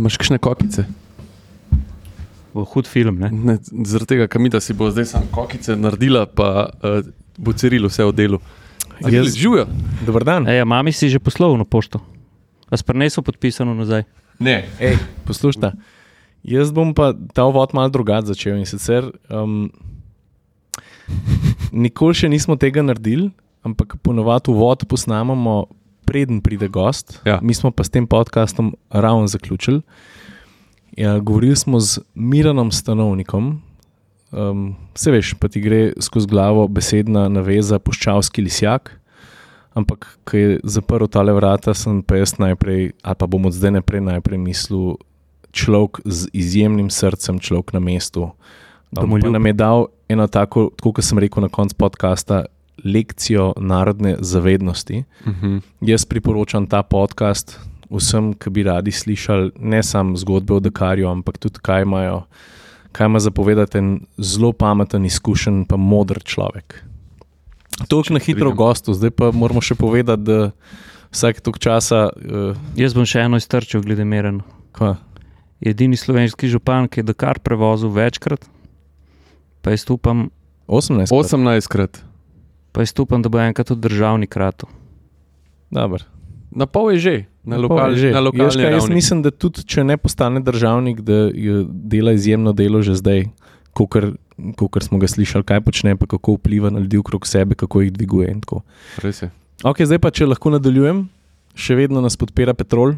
A imaš kakšne kokice? Bo hud film. Ne? Ne, zaradi tega, kamita si bo zdaj sam kokice naredila, pa uh, bo Ciril vse v delu. Jaz- Živijo? Dober dan. Ej, mami si že poslal na pošto. A sprenesel podpisano nazaj. Ne. Ej, poslušajte. Jaz bom pa ta uvod malo drugače začel in sicer um, nikoli še nismo tega naredili, ampak ponovadi uvod posnamemo, preden pride gost. Ja. Mi smo pa s tem podcastom ravno zaključili. Ja, govorili smo z Miranom Stanovnikom. Um, se veš, pa ti gre skozi glavo besedna naveza puščavski lisjak. Ampak, ko je zaprl tale vrata, sem pa jaz najprej, ali pa bom od zdaj naprej najprej mislil, človek z izjemnim srcem, človek na mestu. Domoljub. nam je dal eno tako kot sem rekel na koncu podcasta, lekcijo narodne zavednosti. Uh -huh. Jaz priporočam ta podcast vsem, ki bi radi slišali ne samo zgodbe o Dakarju, ampak tudi kaj imajo. Kaj ima zapovedati en zelo pameten, izkušen, pa modr človek. To je na hitro gostu, zdaj pa moramo še povedati, da vsak tok časa. Uh, Jaz bom še eno iztrčil, glede meren. kva, Edini slovenski župan, ki je Dakar prevozil večkrat, pa jaz upam, 18. 18 krat. Pa jaz upam da bo enkrat tudi državni krat. Dobar. Na pol je že, na, Na pol lokal, je že. na lokalni kaj, Jaz mislim, da tudi če ne postane državnik, da dela izjemno delo že zdaj, kot smo ga slišali, kaj počne, pa kako vpliva na ljudi okrog sebe, kako jih dviguje. in tako. Res je. Ok, zdaj pa če lahko nadaljujem, še vedno nas podpira Petrol.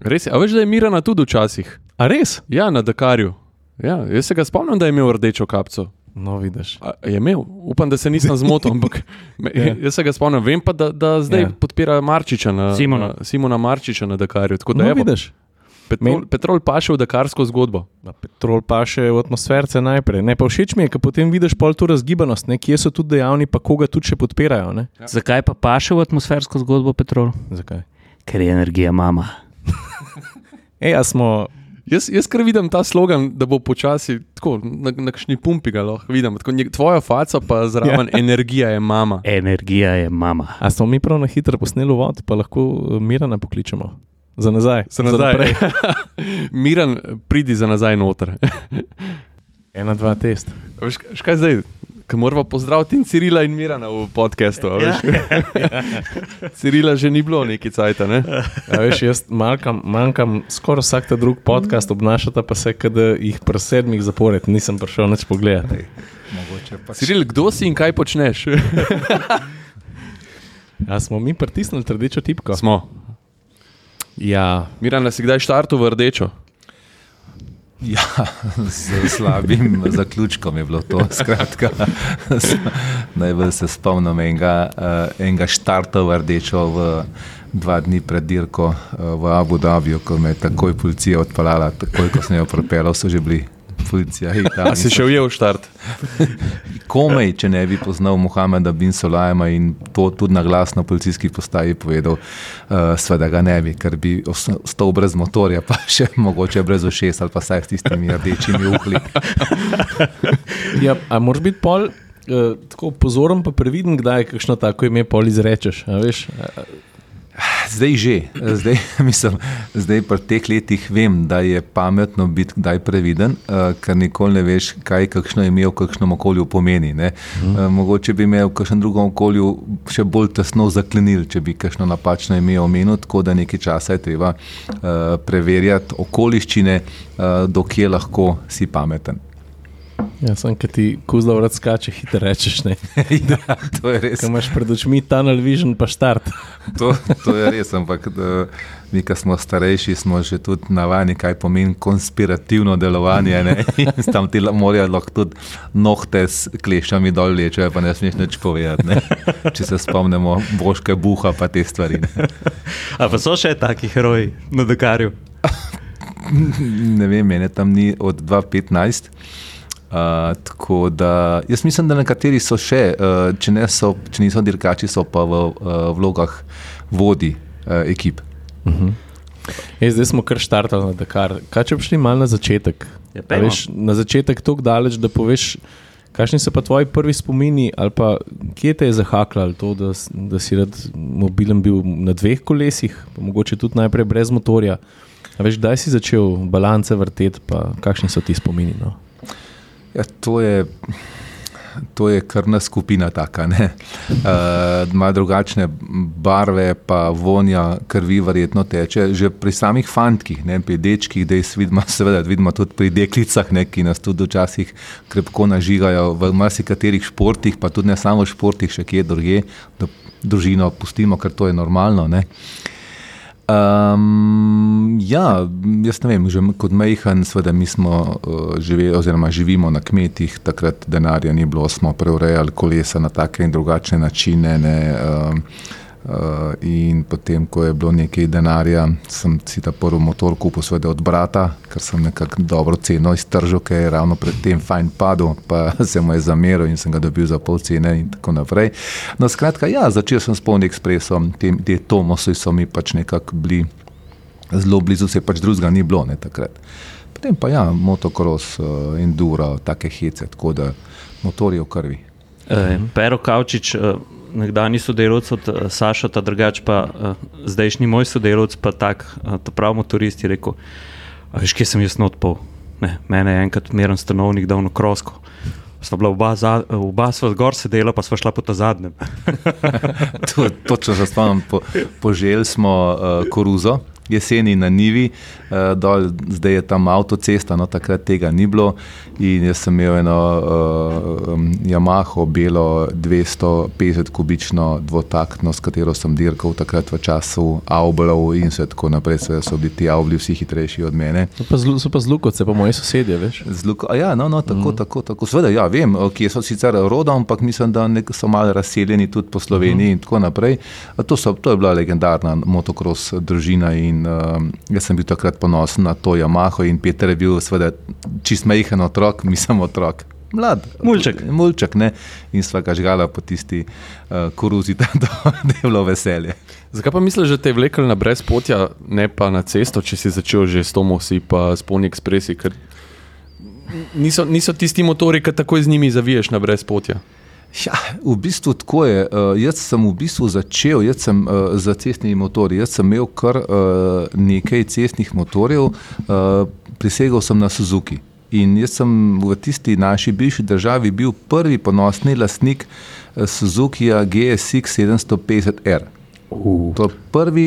Res je. A veš, da je Mirana tudi včasih? A res? Ja, na Dakarju. Ja, jaz se ga spomnim, da je imel rdečo kapco. No, vidiš. A, je imel, upam, da se nisem zmotil, ampak me, Ja. jaz se ga spomnim. Vem pa, da, da zdaj Ja. podpira Marčiča na, Simona. na, Simona Marčiča na Dakarju. Tako da No, evo, vidiš. Petrol, Men- Petrol paše v dakarsko zgodbo. Na Petrol pa še v atmosferce najprej. Ne, pa všeč mi je, ker potem vidiš pol to razgibanost, ne, kje so tudi dejavni, pa koga tudi še podpirajo. Ne? Ja. Zakaj pa paše v atmosfersko zgodbo Petrol? Zakaj? Ker je energija mama. Ej, a smo. Jaz, jaz kar vidim ta slogan, da bo počasi tako, na, na kakšni pumpi ga lahko vidim. Tako, njeg- tvoja faca pa zraven ja. energija je mama. Energija je mama. A smo mi prav na hitro posneli vod, pa lahko eh, Mirana pokličemo. Za nazaj. Za nazaj. naprej. Miran, pridi za nazaj noter. Ena, dva test. Veš, veš kaj zdaj? Ker moramo pozdraviti in Cirila in Mirana v podkastu. a veš. Cirila že ni bilo neki cajt. Ne? A veš, jaz manjkam, manjkam skoraj vsak ta drug podcast, obnašata pa se, da jih pri sedmih zapored nisem prišel nič pogledati. Mogoče pa Ciril, kdo si in kaj počneš? A smo mi pritisnili rdečo tipko? Smo. Ja, Miran, si kdaj štartu v rdečo? Ja, z slabim zaključkom je bilo to. Skratka, najbolj se spomnim enega, uh, enega štarta v rdečo v dva dni pred dirko uh, v Abu Dhabiju, ko me je takoj policija odpeljala, takoj ko sem jo propeljal, so že bili policija. A si še ujel štart? Komaj, če ne bi poznal Mohameda bin Solajma in to tudi na glas na policijski postaji povedal, uh, sveda ga ne bi, ker bi os- ostal brez motorja, pa še mogoče brez ušes ali pa saj s tistimi rdečimi uhli. ja a moraš biti pol. Uh, tako pozoren, pa previden, kdaj kakšno tako ime pol izrečeš. a Veš, A- Zdaj že, zdaj, mislim, zdaj pri teh letih vem, da je pametno biti kdaj previden, uh, ker nikoli ne veš, kaj kakšno ime v kakšnem okolju pomeni. ne. Uh, mogoče bi me v kakšnem drugem okolju še bolj tesno zaklenil, če bi kakšno napačno ime omenil, tako da nekaj časa je treba uh, preverjati okoliščine, uh, dokje lahko si pameten. Ja, sem, ki ti kuzla vrat skače, hitro rečeš. Ne. ja, to je res. Ko imaš pred očmi tunnel vision, pa štart. To, to je res, ampak da, mi, ki smo starejši, smo že tudi navajeni, kaj pomeni konspirativno delovanje. Ne? In Tam ti morajo lahko tudi nohte s kleščami dol lečejo, pa ne smeš nič povedati. Ne? Če se spomnimo boške buha, pa te stvari. Ne, A pa so še taki heroji na Dakarju? ne vem, mene tam ni od 2015. Uh, tako da jaz mislim, da nekateri so še, uh, če, ne so, če niso dirkači, so pa v uh, vlogah vodi uh, ekip. E, zdaj smo kar štartali na Dakar. Kaj če bi šli malo na začetek? Ja, A pejmo. veš, na začetek tako daleč, da poveš, kakšni so pa tvoji prvi spomini, ali pa kje te je zahaklalo to, da, da si rad mobilen bil na dveh kolesih, pa mogoče tudi najprej brez motorja. A veš, kdaj si začel balance vrteti, pa kakšni so ti spomini? No? Ja, to je. To je krna skupina, tako da uh, ima drugačne barve, pa vonja krvi, verjetno teče. Že pri samih fantih, ne, pri dečkih, da jih vidimo, seveda, vidimo tudi pri deklicah, ne, ki nas tudi včasih krepko nažigajo v marsikaterih športih, pa tudi ne samo v športih, še kje drugje, da družino pustimo, ker to je normalno. Ne. Um, ja, jaz ne vem, že kot majhen, seveda mi smo uh, živeli, oziroma živimo na kmetih, takrat denarja ni bilo, smo preurejali kolesa na take in drugačne načine. Ne, uh, Uh, in potem, ko je bilo nekaj denarja, sem si ta prvi motor kupil, seveda od brata, ker sem nekako dobro ceno iztržil, ker je ravno predtem fajn padel, pa se mu je zameril in sem ga dobil za pol cene in tako naprej. No, skratka, ja, začel sem s polnim ekspresom, te, te Tomosi so mi pač nekako bili zelo blizu, se pač drugega ni bilo ne, takrat. Potem pa ja, motocross, uh, enduro, take hece, tako da motor je v krvi. E, Pero Kavčič. Uh nekdani sodelovec od uh, Saša, ta drugač pa uh, zdajšnji moj sodelovec, pa tak, uh, ta pravi motorist je rekel: Veš, kje sem jaz not pol. Ne, mene je enkrat meren stanovnik dal na krosko. Sva bila oba, za, oba sva zgor sedela, pa sva šla po ta zadnjem. to, točno se spomnim, po, poželi smo uh, koruzo jeseni na Nivi, uh, dol, zdaj je tam avtocesta, no takrat tega ni bilo. In jaz sem imel eno uh, um, Yamaho, belo 250 kubično dvotaktno, s katero sem dirkal takrat v času avblov in tako naprej. Seveda so bili ti avbli vsi hitrejši od mene. So pa, zlu, so pa zluko, se pa moji sosedje, veš. Zluko, ja, no, no, tako, mm. tako, tako. Sveda, ja, vem, kje so sicer rodom, ampak mislim, da so malo razseljeni tudi po Sloveniji mm. in tako naprej. To, so, to je bila legendarna motocross družina in uh, jaz sem bil takrat ponosen na to Yamaho in Peter je bil seveda čist majhen otrok, mi sem otrok. Mlad, mulček. mulček ne? In sva ga žgala po tisti uh, koruzi, da je bilo veselje. Zakaj pa misliš, da te je vlekel na brezpotja, ne pa na cesto, če si začel že s Tomosi in Spolni ekspresi? Niso, niso tisti motori, ki takoj z njimi zaviješ na brezpotja. Ja, v bistvu tako je. Uh, jaz sem v bistvu začel sem, uh, z cestnimi motorji. Jaz sem imel kar uh, nekaj cestnih motorjev, uh, prisegal sem na Suzuki. In jaz sem v tisti naši bivši državi bil prvi ponosni lastnik Suzuki GSX 750R. Uh. To je prvi,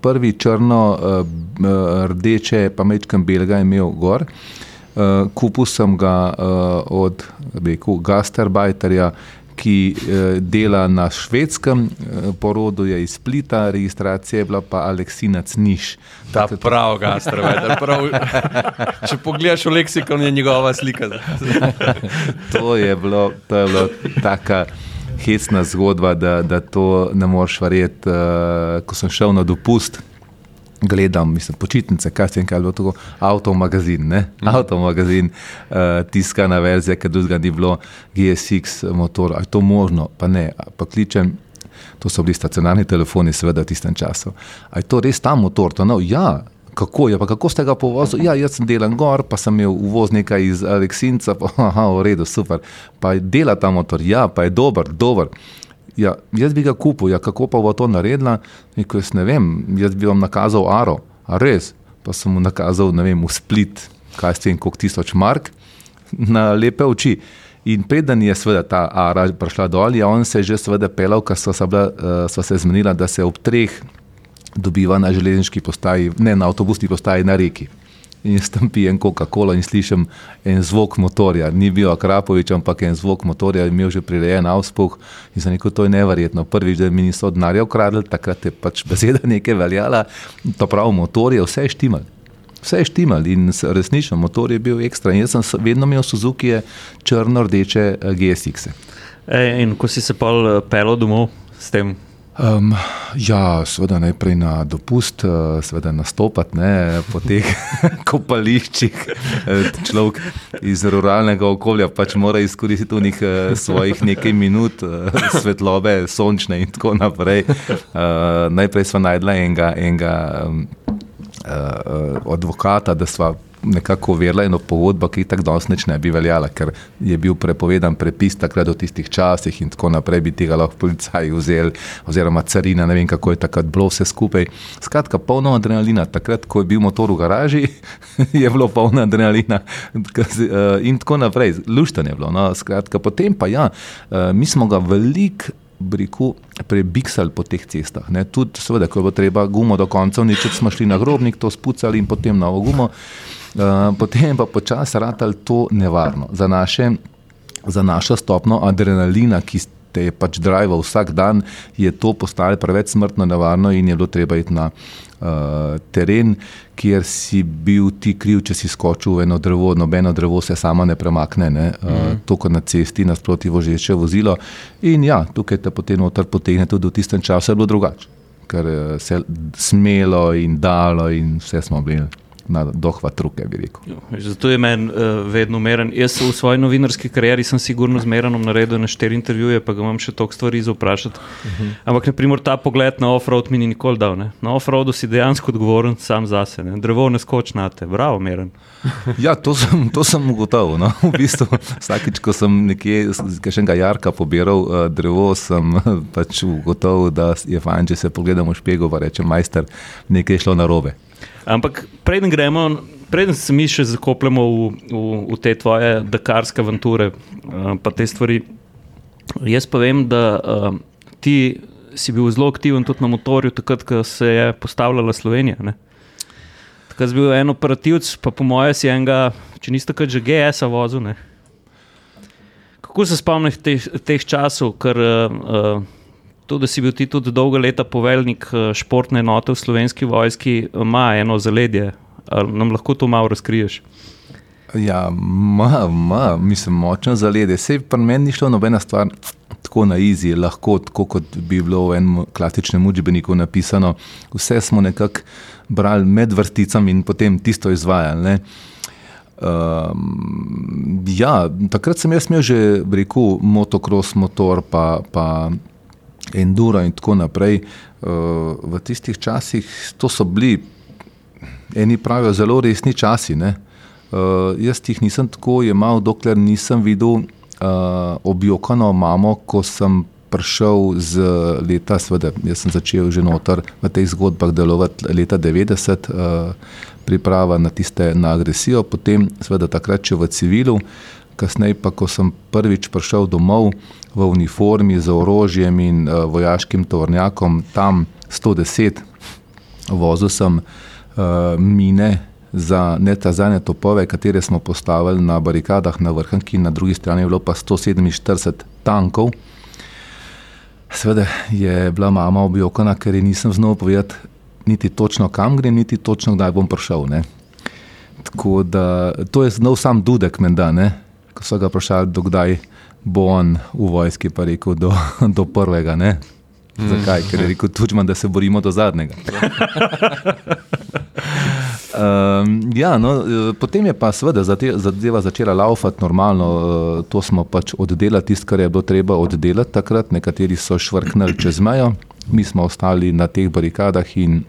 prvi črno, uh, pa mečkam belega imel gor. Uh, Uh, kupil sem ga uh, od rekel, Gasterbajterja, ki uh, dela na švedskem, uh, porodu je iz Splita, registracija je bila pa Aleksinac Niš. Ta pravi Gasterbajter. Prav, če pogledaš v leksikon, je njegova slika. to je bilo, to je bilo taka. Hecna zgodba, da, da to ne moreš verjeti. Uh, ko sem šel na dopust, gledam, mislim, počitnice, kaj se jim kaže, tako avtomagazin, ne? Mm. Avtomagazin, uh, tiskana verzija, ker drugega ni bilo, GSX motor, ali je to možno, pa ne, pa kličem. To so bili stacionarni telefoni, seveda, v tistem času. Ali je to res ta motor? To no, ja, kako je, pa kako ste ga povozili? Ja, jaz sem delan gor, pa sem imel uvoznika iz Aleksinca, pa aha, v redu, super. Pa je dela ta motor, ja, pa je dober, dober. Ja, jaz bi ga kupil, ja, kako pa bo to naredila? Jaz ne vem, jaz bi vam nakazal aro, a res. Pa sem mu nakazal, ne vem, v split, kaj ste jim, koliko tisoč mark, na lepe oči. In preden je seveda ta ara prišla dol, ja, on se je že seveda pelal, ker sva, uh, sva se zmenila, da se ob treh dobiva na železniški postaji, ne na avtobusni postaji na reki in jaz tam pijem Coca-Cola in slišim en zvok motorja. Ni bil Akrapovič, ampak en zvok motorja, imel že prirejen avspuh in za neko to je neverjetno. Prvič, da mi niso denarja ukradli, takrat je pač beseda nekaj veljala, to pravi motor je vse štimal. Vse je štimal in resnično motor je bil ekstra. In jaz sem vedno imel Suzuki črno-rdeče eh, GSX. -e. In ko si se pa eh, pel domov s tem Um, ja, seveda najprej na dopust, eh, seveda nastopati ne, po teh kopališčih. Eh, človek iz ruralnega okolja pač mora izkoristiti v njih eh, svojih nekaj minut svetlobe, sončne in tako naprej. Uh, najprej smo najdla enega, enega um, uh, advokata, da smo nekako verla ena pogodba, ki tako danes ne bi veljala, ker je bil prepovedan prepis takrat v tistih časih in tako naprej bi tega lahko policaji vzeli, oziroma carina, ne vem kako je takrat bilo vse skupaj. Skratka, polno adrenalina. Takrat, ko je bil motor v garaži, je bilo polno adrenalina eh, in tako naprej. Luštanje je bilo. No. Skratka, potem pa ja, eh, mi smo ga veliko prebiksali po teh cestah. Tudi, seveda, ko je bilo treba gumo do konca, nič smo šli na grobnik, to spucali in potem novo gumo. Uh, potem pa počasi ratali to nevarno. Za, naše, za našo stopno adrenalina, ki te je pač drival vsak dan, je to postalo preveč smrtno nevarno in je bilo treba iti na uh, teren, kjer si bil ti kriv, če si skočil v eno drevo, nobeno drevo se samo ne premakne, ne? Uh, mm. to kot na cesti, nasproti vožeče vozilo. In ja, tukaj te potem noter potegne tudi v tistem času, je bilo drugače, ker se je smelo in dalo in vse smo bili na dohvat ruke, bi rekel. Jo, zato je meni uh, vedno umeren. Jaz v svoji novinarski karieri sem sigurno zmeren naredil na štiri intervjuje, pa ga imam še toliko stvari za vprašati. Uh mhm. -huh. Ampak, na primer, ta pogled na off-road mi ni nikoli dal. Ne? Na off-roadu si dejansko odgovoren sam zase. Ne? Drevo ne skoč na te, bravo, umeren. Ja, to sem, to sem ugotovil. No? V bistvu, vsakič, ko sem nekje še enega jarka pobiral uh, drevo, sem pač ugotovil, da je fajn, če se pogledamo v špego in rečem, majster, nekaj je šlo na robe. Ampak preden gremo, preden se mi še zakopljemo v, v, v te tvoje dakarske avanture, uh, pa te stvari. Jaz pa vem, da uh, ti si bil zelo aktiven tudi na motorju, takrat, ko se je postavljala Slovenija. Ne? Takrat si bil en operativc, pa po mojem si enega, če nisi takrat že GS-a vozil. Ne? Kako se spomniš teh, teh časov, ker uh, To, da si bil ti tudi dolga leta poveljnik eh, športne enote v slovenski vojski, ima eno zaledje. Ali nam lahko to malo razkriješ? Ja, ima, ima, mislim, močno zaledje. Sej pri meni ni šlo nobena stvar tako na izi, lahko tako, kot bi bilo v enem klasičnem učbeniku napisano. Vse smo nekako brali med vrsticami in potem tisto izvajali. Um, ja, takrat sem jaz imel že, rekel, motocross motor, pa, pa enduro in tako naprej. Eh, v tistih časih to so bili, eni pravijo, zelo resni časi. Ne? Uh, jaz jih nisem tako jemal, dokler nisem videl uh, objokano mamo, ko sem prišel z leta, seveda, jaz sem začel že noter v teh zgodbah delovati leta 90, uh, priprava na tiste na agresijo, potem seveda takrat še v civilu, kasneje pa, ko sem prvič prišel domov, v uniformi z orožjem in uh, vojaškim tovornjakom, tam 110, vozil sem uh, mine za netazane topove, katere smo postavili na barikadah na vrhunki, na drugi strani je bilo pa 147 tankov. Sveda je bila mama objokana, ker ji nisem znal povedati niti točno kam grem, niti točno kdaj bom prišel. Ne. Tako da to je znal sam Dudek, menda, ne, ko so ga vprašali, dokdaj bo on v vojski pa rekel do, do prvega. Ne? Zakaj? Ker je rekel Tučman, da se borimo do zadnjega. Um, ja, no, potem je pa seveda zadeva začela laufati normalno, uh, to smo pač oddelali, tisto, kar je bilo treba oddelati takrat. Nekateri so švrknili čez mejo, mi smo ostali na teh barikadah in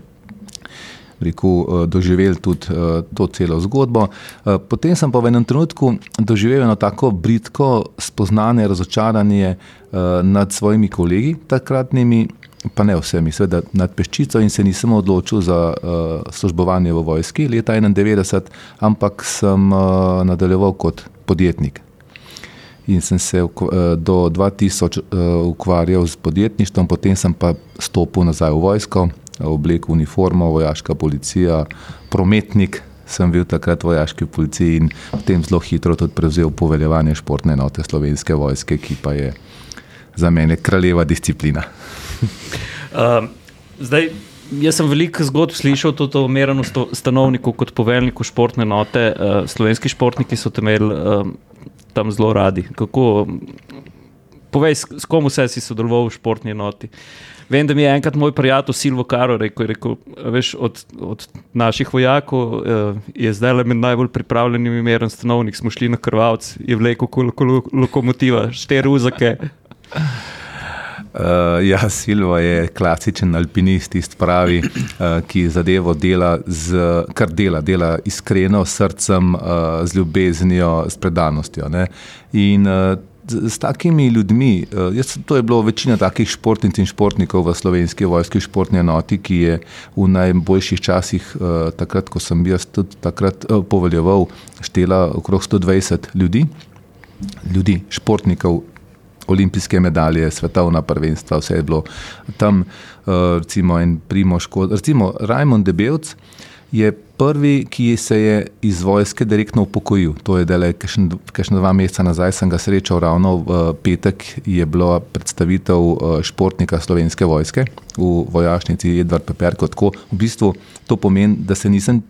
rekel, eh, doživeli tudi eh, to celo zgodbo. Eh, potem sem pa v enem trenutku doživel eno tako britko spoznanje, razočaranje nad svojimi kolegi, takratnimi, pa ne vsemi, seveda nad peščico in se nisem odločil za službovanje v vojski leta 1991, ampak sem nadaljeval kot podjetnik. In sem se do 2000 ukvarjal z podjetništvom, potem sem pa stopil nazaj v vojsko oblek uniforma, vojaška policija, prometnik. Sem bil takrat v vojaški policiji in potem zelo hitro tudi prevzel poveljevanje športne enote slovenske vojske, ki pa je za mene kraljeva disciplina. uh, zdaj, jaz sem veliko zgodb slišal o umerenu stanovniku kot poveljniku športne enote. Uh, slovenski športniki so temelj uh, tam zelo radi. Kako, povej, s, s kom vse si sodeloval v športni enoti? Uh, Vem, da mi je enkrat moj prijatelj Silvo Karo rekel, rekel veš, od, od naših vojakov uh, je zdaj le med najbolj pripravljenimi merom stanovnik. Smo šli na krvavc, je vlekel kot lokomotiva, štiri uzake. Uh, ja, Silva je klasičen alpinist, tisti pravi, uh, ki zadevo dela, z, kar dela, dela iskreno, s srcem, uh, z ljubeznijo, s predanostjo. Ne? In uh, s takimi ljudmi, uh, jaz, to je bilo večina takih športnic in športnikov v slovenski vojski športni enoti, ki je v najboljših časih, uh, takrat, ko sem jaz tudi takrat uh, poveljeval, štela okrog 120 ljudi. Ljudi, športnikov, olimpijske medalje, svetovna prvenstva, vse je bilo tam, eh, recimo, en primoško. Recimo, Rajmon Debelc je prvi, ki se je iz vojske direktno upokojil. To je dele, kakšne dva meseca nazaj sem ga srečal, ravno v petek je bila predstavitev eh, športnika slovenske vojske v vojašnici Edvard Peperko. Tako v bistvu to pomeni, da se nisem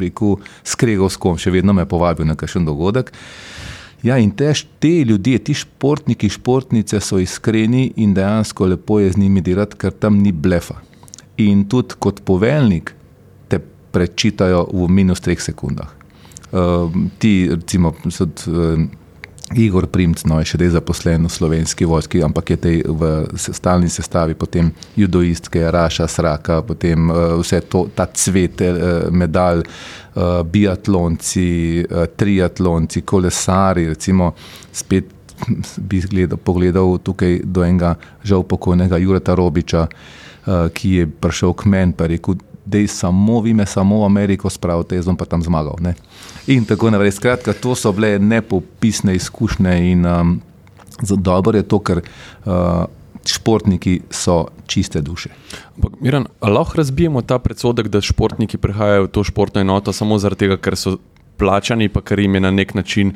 rekel skregal s kom, še vedno me povabil na kakšen dogodek. Ja, in te, te ljudje, ti športniki, športnice so iskreni in dejansko lepo je z njimi delati, ker tam ni blefa. In tudi kot poveljnik prečitajo v minus treh sekundah. Uh, ti, recimo, so. Uh, Igor Primc, no, je še zdaj zaposlen v slovenski vojski, ampak je tej v stalni sestavi, potem judoistke, Raša, Sraka, potem uh, vse to, ta cvet, uh, medalj, uh, biatlonci, uh, triatlonci, kolesari, recimo spet bi gledal, pogledal tukaj do enega žal pokojnega Jureta Robiča, uh, ki je prišel k meni in rekel, da je samo vi me samo v Ameriko spravite, jaz bom pa tam zmagal. Ne? In tako naprej. Skratka, to so bile nepopisne izkušnje in um, dobro je to, ker uh, športniki so čiste duše. Miran, lahko razbijemo ta predsodek, da športniki prihajajo v to športno enoto samo zato, ker so plačani, pa ker jim je na nek način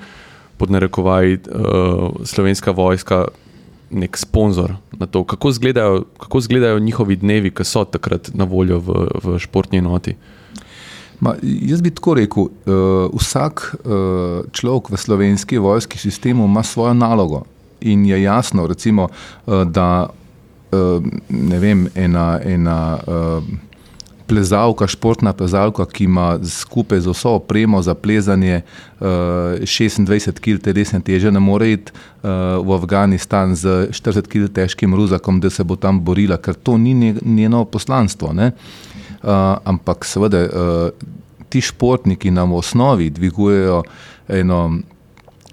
pod narekovaj uh, slovenska vojska nek sponzor na to, kako izgledajo, kako izgledajo njihovi dnevi, ki so takrat na voljo v, v športni enoti. Ma, jaz bi tako rekel, uh, vsak uh, človek v slovenski vojski sistemu ima svojo nalogo. In je jasno, recimo, uh, da uh, ne vem, ena. ena uh, plezalka, športna plezalka, ki ima skupaj z vso opremo za plezanje uh, 26 kg telesne teže, ne more iti uh, v Afganistan z 40 kg težkim ruzakom, da se bo tam borila, ker to ni njeno poslanstvo. Uh, ampak seveda uh, ti športniki nam v osnovi dvigujejo eno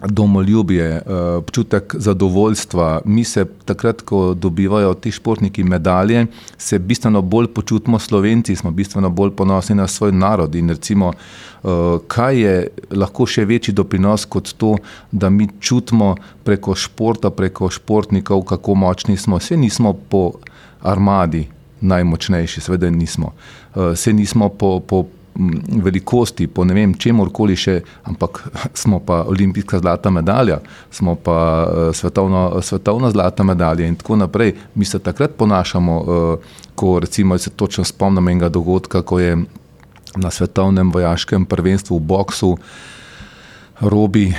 domoljubje, eh, občutek zadovoljstva. Mi se takrat, ko dobivajo ti športniki medalje, se bistveno bolj počutimo slovenci, smo bistveno bolj ponosni na svoj narod. In recimo, eh, kaj je lahko še večji doprinos kot to, da mi čutimo preko športa, preko športnikov, kako močni smo. Vse nismo po armadi. Najmočnejši, seveda nismo. Vse eh, nismo po, po velikosti, po ne vem, čemorkoli še, ampak smo pa olimpijska zlata medalja, smo pa uh, svetovno, svetovna zlata medalja in tako naprej. Mi se takrat ponašamo, uh, ko recimo se točno spomnim enega dogodka, ko je na svetovnem vojaškem prvenstvu v boksu Robi.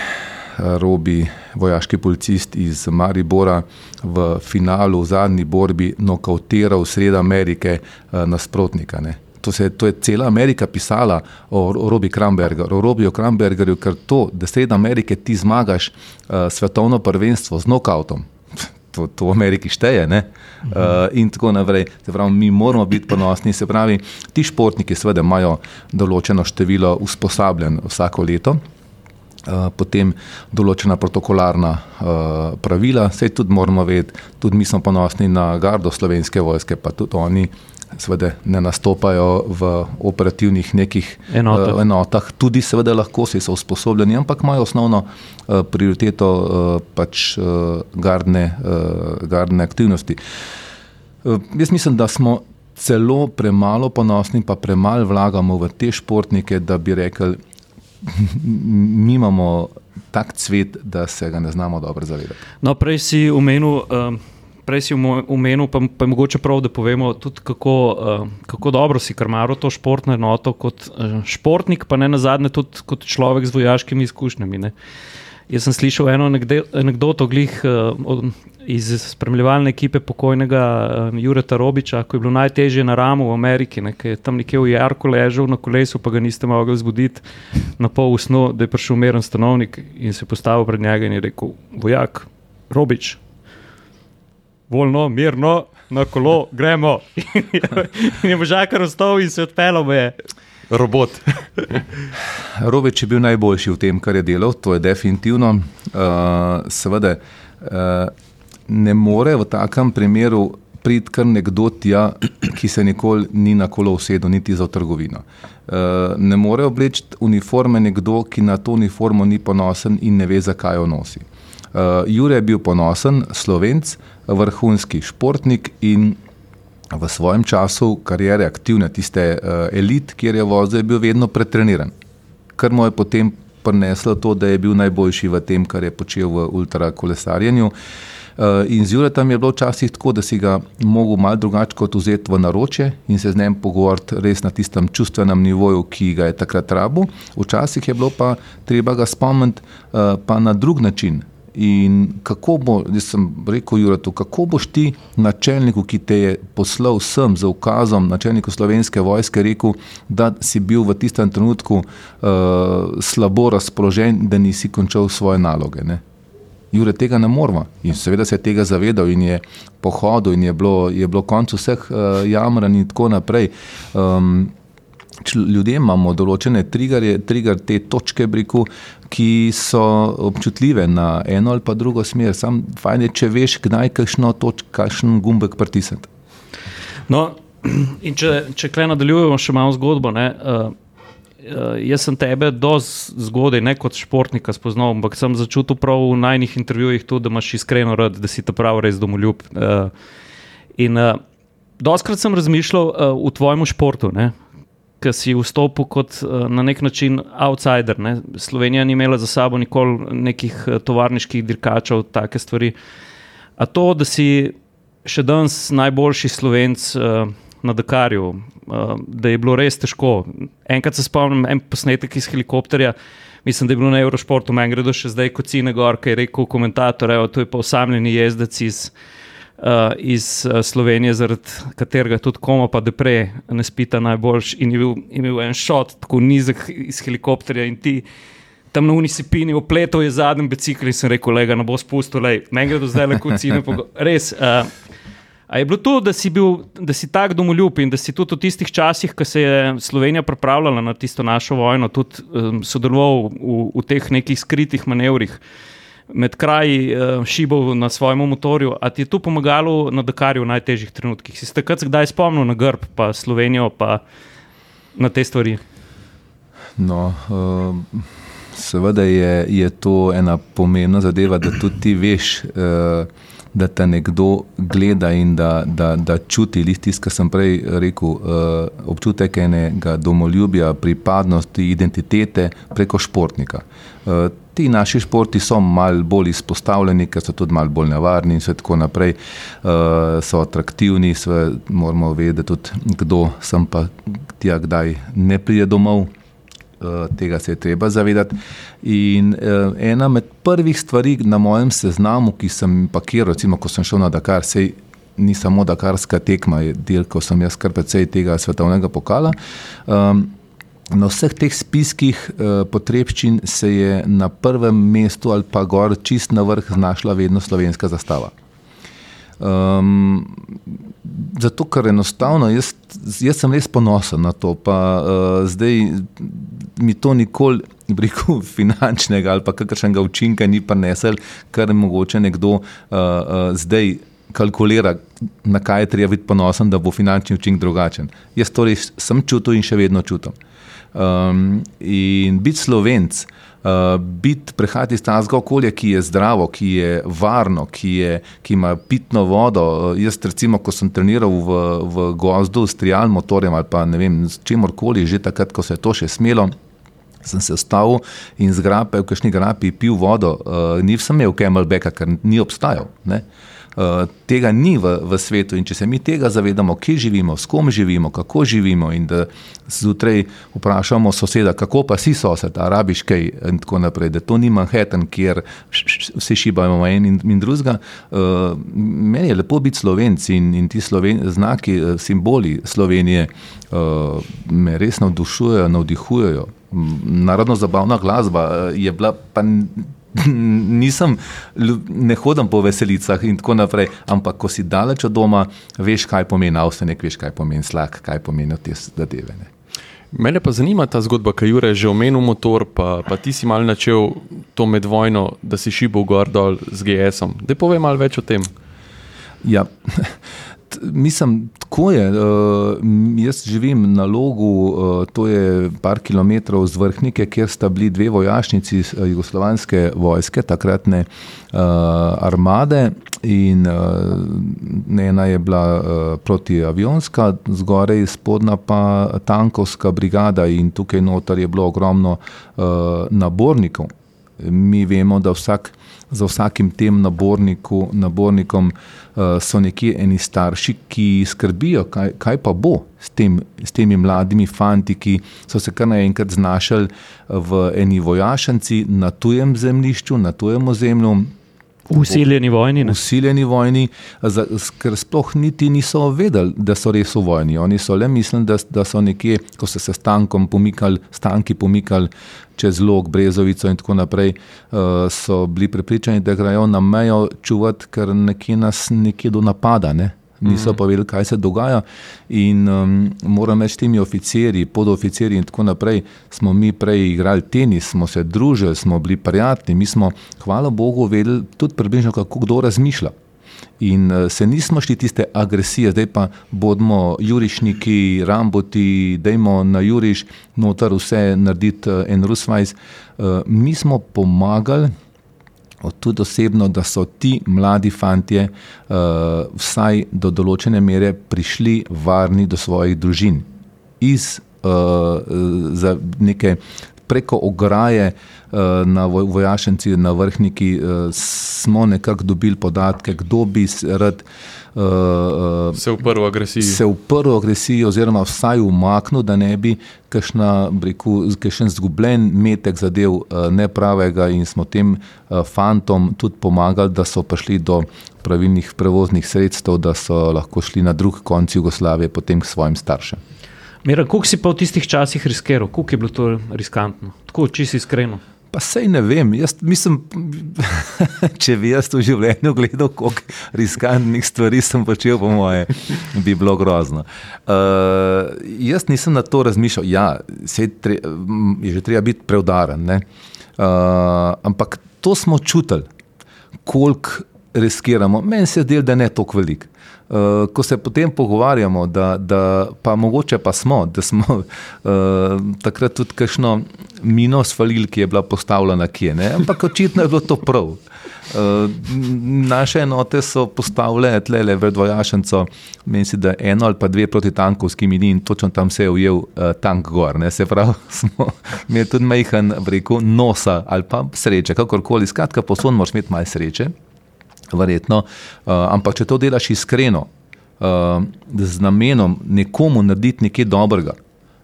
Robi, vojaški policist iz Maribora, v finalu, v zadnji borbi, nokautiral sredo Amerike nasprotnika. Ne to, se, to je cela Amerika pisala o, o Robi Krambergerju, o Robiju Krambergerju, ker to, da sredi Amerike ti zmagaš uh, svetovno prvenstvo z nokautom. To, to v Ameriki šteje. Uh, in tako naprej. Pravi, mi moramo biti ponosni. Se pravi, ti športniki, seveda, imajo določeno število usposabljanj vsako leto, uh, potem določena protokolarna uh, pravila. Vse tudi moramo vedeti, tudi mi smo ponosni na gardo slovenske vojske, pa tudi oni seveda ne nastopajo v operativnih nekih enotah, uh, enotah. tudi seveda lahko si so usposobljeni, ampak imajo osnovno uh, prioriteto uh, pač uh, gardne, uh, gardne aktivnosti. Uh, jaz mislim, da smo celo premalo ponosni, pa premalo vlagamo v te športnike, da bi rekli, mi imamo tak cvet, da se ga ne znamo dobro zavedati. No, prej si omenil. Um prej si omenil, pa, pa je mogoče prav, da povemo tudi, kako, uh, kako dobro si karmaro to športno enoto kot uh, športnik, pa ne na zadnje tudi kot človek z vojaškimi izkušnjami. Ne. Jaz sem slišal eno anegdoto glih, uh, iz spremljevalne ekipe pokojnega uh, Jureta Robiča, ko je bilo najtežje na ramu v Ameriki, ne, je tam nekje v Jarku ležal na kolesu, pa ga niste mogli zbuditi na pol usno, da je prišel umeren stanovnik in se postavil pred njega in je rekel: Vojak, Robič, volno, mirno, na kolo, gremo. In je možakar ostal in se odpeljal me. Robot. Robeč je bil najboljši v tem, kar je delal, to je definitivno. Uh, seveda, uh, ne more v takem primeru priti kar nekdo tja, ki se nikoli ni na kolo usedel, niti za trgovino. Uh, ne more obleči uniforme nekdo, ki na to uniformo ni ponosen in ne ve, zakaj jo nosi. Uh, Jure je bil ponosen, slovenc, vrhunski športnik in v svojem času karijere, aktivne, tiste uh, elit, kjer je vozil, je bil vedno pretreniran. Kar mu je potem prineslo to, da je bil najboljši v tem, kar je počel v ultrakolesarjenju. Uh, in z Juretom je bilo včasih tako, da si ga mogel malo drugače kot vzeti v naročje in se z njim pogovoriti res na tistem čustvenem nivoju, ki ga je takrat rabu. Včasih je bilo pa treba ga spomniti uh, pa na drug način. In kako bo, jaz sem rekel, Juratu, kako boš ti, načelniku, ki te je poslal sem z ukazom, načelniku slovenske vojske, rekel, da si bil v tistem trenutku uh, slabo razpoložen, da nisi končal svoje naloge. Ne? Jure tega ne moramo in seveda se je tega zavedal in je pohodil in je bilo, je bilo konec vseh uh, jamran in tako naprej. Um, Ljudje imamo določene triggerje, trigger te točke, briku, ki so občutljive na eno ali pa drugo smer. Sam fajn je, če veš, kdaj kakšno točko, kakšen gumbek pritisniti. No, in če, če klej nadaljujemo še malo zgodbo. Ne, uh, uh, jaz sem tebe do zgodaj, ne kot športnika, spoznal, ampak sem začutil prav v najnih intervjujih tudi, da imaš iskreno rad, da si ta prav res domoljub. Uh, in uh, doskrat sem razmišljal uh, v tvojem športu. Ne, ki si vstopil kot na nek način outsider. Ne? Slovenija ni imela za sabo nikoli nekih tovarniških dirkačev, take stvari. A to, da si še danes najboljši slovenc uh, na Dakarju, da je bilo res težko. Enkrat se spomnim en posnetek iz helikopterja. Mislim, da je bilo na Eurošportu, meni gre do še zdaj kot Cine Gor, ki je rekel komentator, da je to osamljeni jezdec iz iz uh, Slovenije, zaradi katerega tudi komo pa depre ne spita najboljš in je bil, imel en šot, tako nizek iz helikopterja in ti. Tam na unisipini, opletel je zadnji bicikl in sem rekel, da ne bo spustil, meni gre do zdaj le kot cine. Res. Uh, je bilo to, da si, bil, da si tak domoljub in da si tudi v tistih časih, ko se je Slovenija pripravljala na tisto našo vojno, tudi um, sodeloval v, v teh nekih skritih manevrih? Uh, med kraji uh, šibov na svojem motorju. Ali ti je to pomagalo na Dakarju v najtežjih trenutkih? Si se takrat kdaj spomnil na Grb, pa Slovenijo, pa na te stvari? No, uh, seveda je, je to ena pomembna zadeva, da tudi ti veš. Uh, Da te nekdo gleda in da, da, da čuti, tisto, kar sem prej rekel, uh, občutek enega domoljubja, pripadnosti, identitete preko športnika. Uh, ti naši športi so malo bolj izpostavljeni, ker so tudi malo bolj nevarni in tako naprej, uh, so atraktivni, sve, moramo vedeti tudi, kdo sem pa tja, kdaj ne pride domov. Uh, tega se je treba zavedati. In uh, ena med prvih stvari na mojem seznamu, ki sem pakiral, recimo, ko sem šel na Dakar, sej ni samo Dakarska tekma, je del, ko sem jaz kar precej tega svetovnega pokala. Um, Na vseh teh spiskih uh, potrebščin se je na prvem mestu ali pa gor, čist na vrh, znašla vedno slovenska zastava. Um, zato, ker enostavno jaz, jaz sem res ponosen na to, pa uh, zdaj mi to nikoli, rekel, finančnega ali pa kakršnega učinka ni prinesel, kar je mogoče nekdo uh, uh, zdaj. Kalkulira, na kaj je treba biti ponosen, da bo finančni učinek drugačen. Jaz to res sem čutil in še vedno čutim. Um, in biti slovenc, uh, biti prehajati iz tega okolja, ki je zdravo, ki je varno, ki, je, ki ima pitno vodo. Uh, jaz, recimo, ko sem treniral v, v gozdu s trialnim motorjem ali pa ne vem, s čemorkoli, že takrat, ko se je to še smelo. Sem se vstal in zgrapil, v kakšni grapi, pil vodo, uh, nisem imel Camelbacka, ker ni obstajal. Ne? Eh, tega ni v, v svetu. In če se mi tega zavedamo, kje živimo, s kom živimo, kako živimo, in da zjutraj vprašamo soseda, kako pa si sosed, arabiš kaj, in tako naprej, da to ni Manhattan, kjer vse šibajo en in, in drugega. Uh, meni je lepo biti slovenc in, in ti sloven, znaki, eh, simboli Slovenije uh, me res navdušujejo, navdihujejo. Narodno zabavna glasba je bila pa Nisem, ne hodim po veselicah in tako naprej, ampak ko si daleč od doma, veš, kaj pomeni avstenek, veš, kaj pomeni slak, kaj pomeni te zadeve. Ne. Mene pa zanima ta zgodba, kaj Jure je že omenil motor, pa, pa ti si mal načel to med vojno, da si šibal gor dol z GS-om. Da povem malo več o tem. Ja, mislim, tako je. Uh, jaz živim na logu, uh, to je par kilometrov z vrhnike, kjer sta bili dve vojašnici uh, jugoslovanske vojske, takratne uh, armade. In uh, ena je bila uh, protiavionska, zgoraj spodnja pa tankovska brigada, in tukaj noter je bilo ogromno uh, nabornikov. Mi vemo, da vsak, za vsakim tem naborniku, nabornikom uh, so nekje eni starši, ki skrbijo, kaj, kaj pa bo s, tem, s temi mladimi fanti, ki so se kar naenkrat znašli v eni vojašnici na tujem zemljišču, na tujem ozemlju. Usiljeni vojni. Ne? Usiljeni vojni, ker sploh niti niso vedeli, da so res v vojni. Oni so le mislili, da, da so nekje, ko so se stankom pomikali, stanki pomikali čez log, brezovico in tako naprej, uh, so bili prepričani, da grejo na mejo čuvati, ker nekje nas nekje do napada. Ne? Niso pa vedeli, kaj se dogaja. In um, moram reči, temi oficiri, podoficiri in tako naprej, smo mi prej igrali tenis, smo se družili, smo bili prijatelji, mi smo, hvala Bogu, vedeli tudi približno, kako kdo razmišlja. In uh, se nismo šli tiste agresije, zdaj pa bodimo jurišniki, ramboti, dajmo na juriš, noter vse narediti uh, en rusvajs. Uh, mi smo pomagali tudi osebno, da so ti mladi fanti uh, vsaj do določene mere prišli varni do svojih družin. Iz uh, neke preko ograje uh, na vojašnici, na vrhniki, uh, smo nekako dobili podatke, kdo bi rad. Uh, se uprl agresiji. Se uprl agresiji, oziroma vsaj umaknil, da ne bi kakšen zgubljen metek zadev uh, nepravega, in smo tem uh, fantom tudi pomagali, da so prišli do pravilnih prevoznih sredstev, da so lahko šli na drug konec Jugoslavije, potem k svojim staršem. Mira, kako si pa v tistih časih riskiral, kako je bilo to riskantno, tako čisto iskreno? Pa sej ne vem. Jaz mislim, če bi jaz v življenju gledal, koliko riskantnih stvari sem počel, po moje, bi bilo grozno. Uh, jaz nisem na to razmišljal. Ja, tre, je že treba biti preudaren. Uh, ampak to smo čutili, koliko riskiramo. Meni se zdi, da ne toliko veliko. Uh, ko se potem pogovarjamo, da, da pa mogoče pa smo, da smo uh, takrat tudi kakšno mino svalili, ki je bila postavljena kje, ne? ampak očitno je bilo to prav. Uh, naše enote so postavljene tle le v dvojašnico, meni se da eno ali pa dve proti tankovski mini in točno tam se je ujel uh, tank gor. Ne? Se pravi, smo imeli tudi majhen, rekel, nosa ali pa sreče, kakorkoli, skratka, posod moraš imeti malo sreče verjetno. Uh, ampak če to delaš iskreno, uh, z namenom nekomu narediti nekaj dobrega,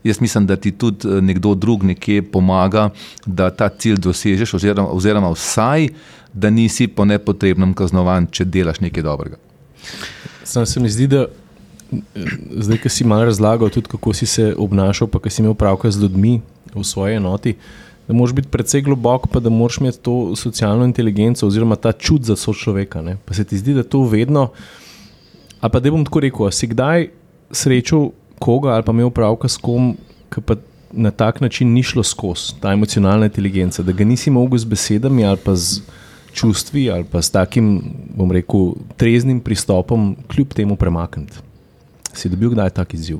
jaz mislim, da ti tudi eh, nekdo drug nekje pomaga, da ta cilj dosežeš, oziroma, oziroma vsaj, da nisi po nepotrebnem kaznovan, če delaš nekaj dobrega. Sam se mi zdi, da. Zdaj, ki si malo razlagal, tudi kako si se obnašal, pa ki si imel pravka z ljudmi v svoji enoti, uh, da moraš biti precej globok, pa da moraš imeti to socialno inteligenco oziroma ta čut za sočloveka. Ne? Pa se ti zdi, da to vedno. Ali pa da bom tako rekel, si kdaj srečal koga ali pa imel pravka s kom, ki pa na tak način ni šlo skozi ta emocionalna inteligenca, da ga nisi mogel z besedami ali pa z čustvi ali pa s takim, bom rekel, treznim pristopom kljub temu premakniti. Si dobil kdaj tak izziv?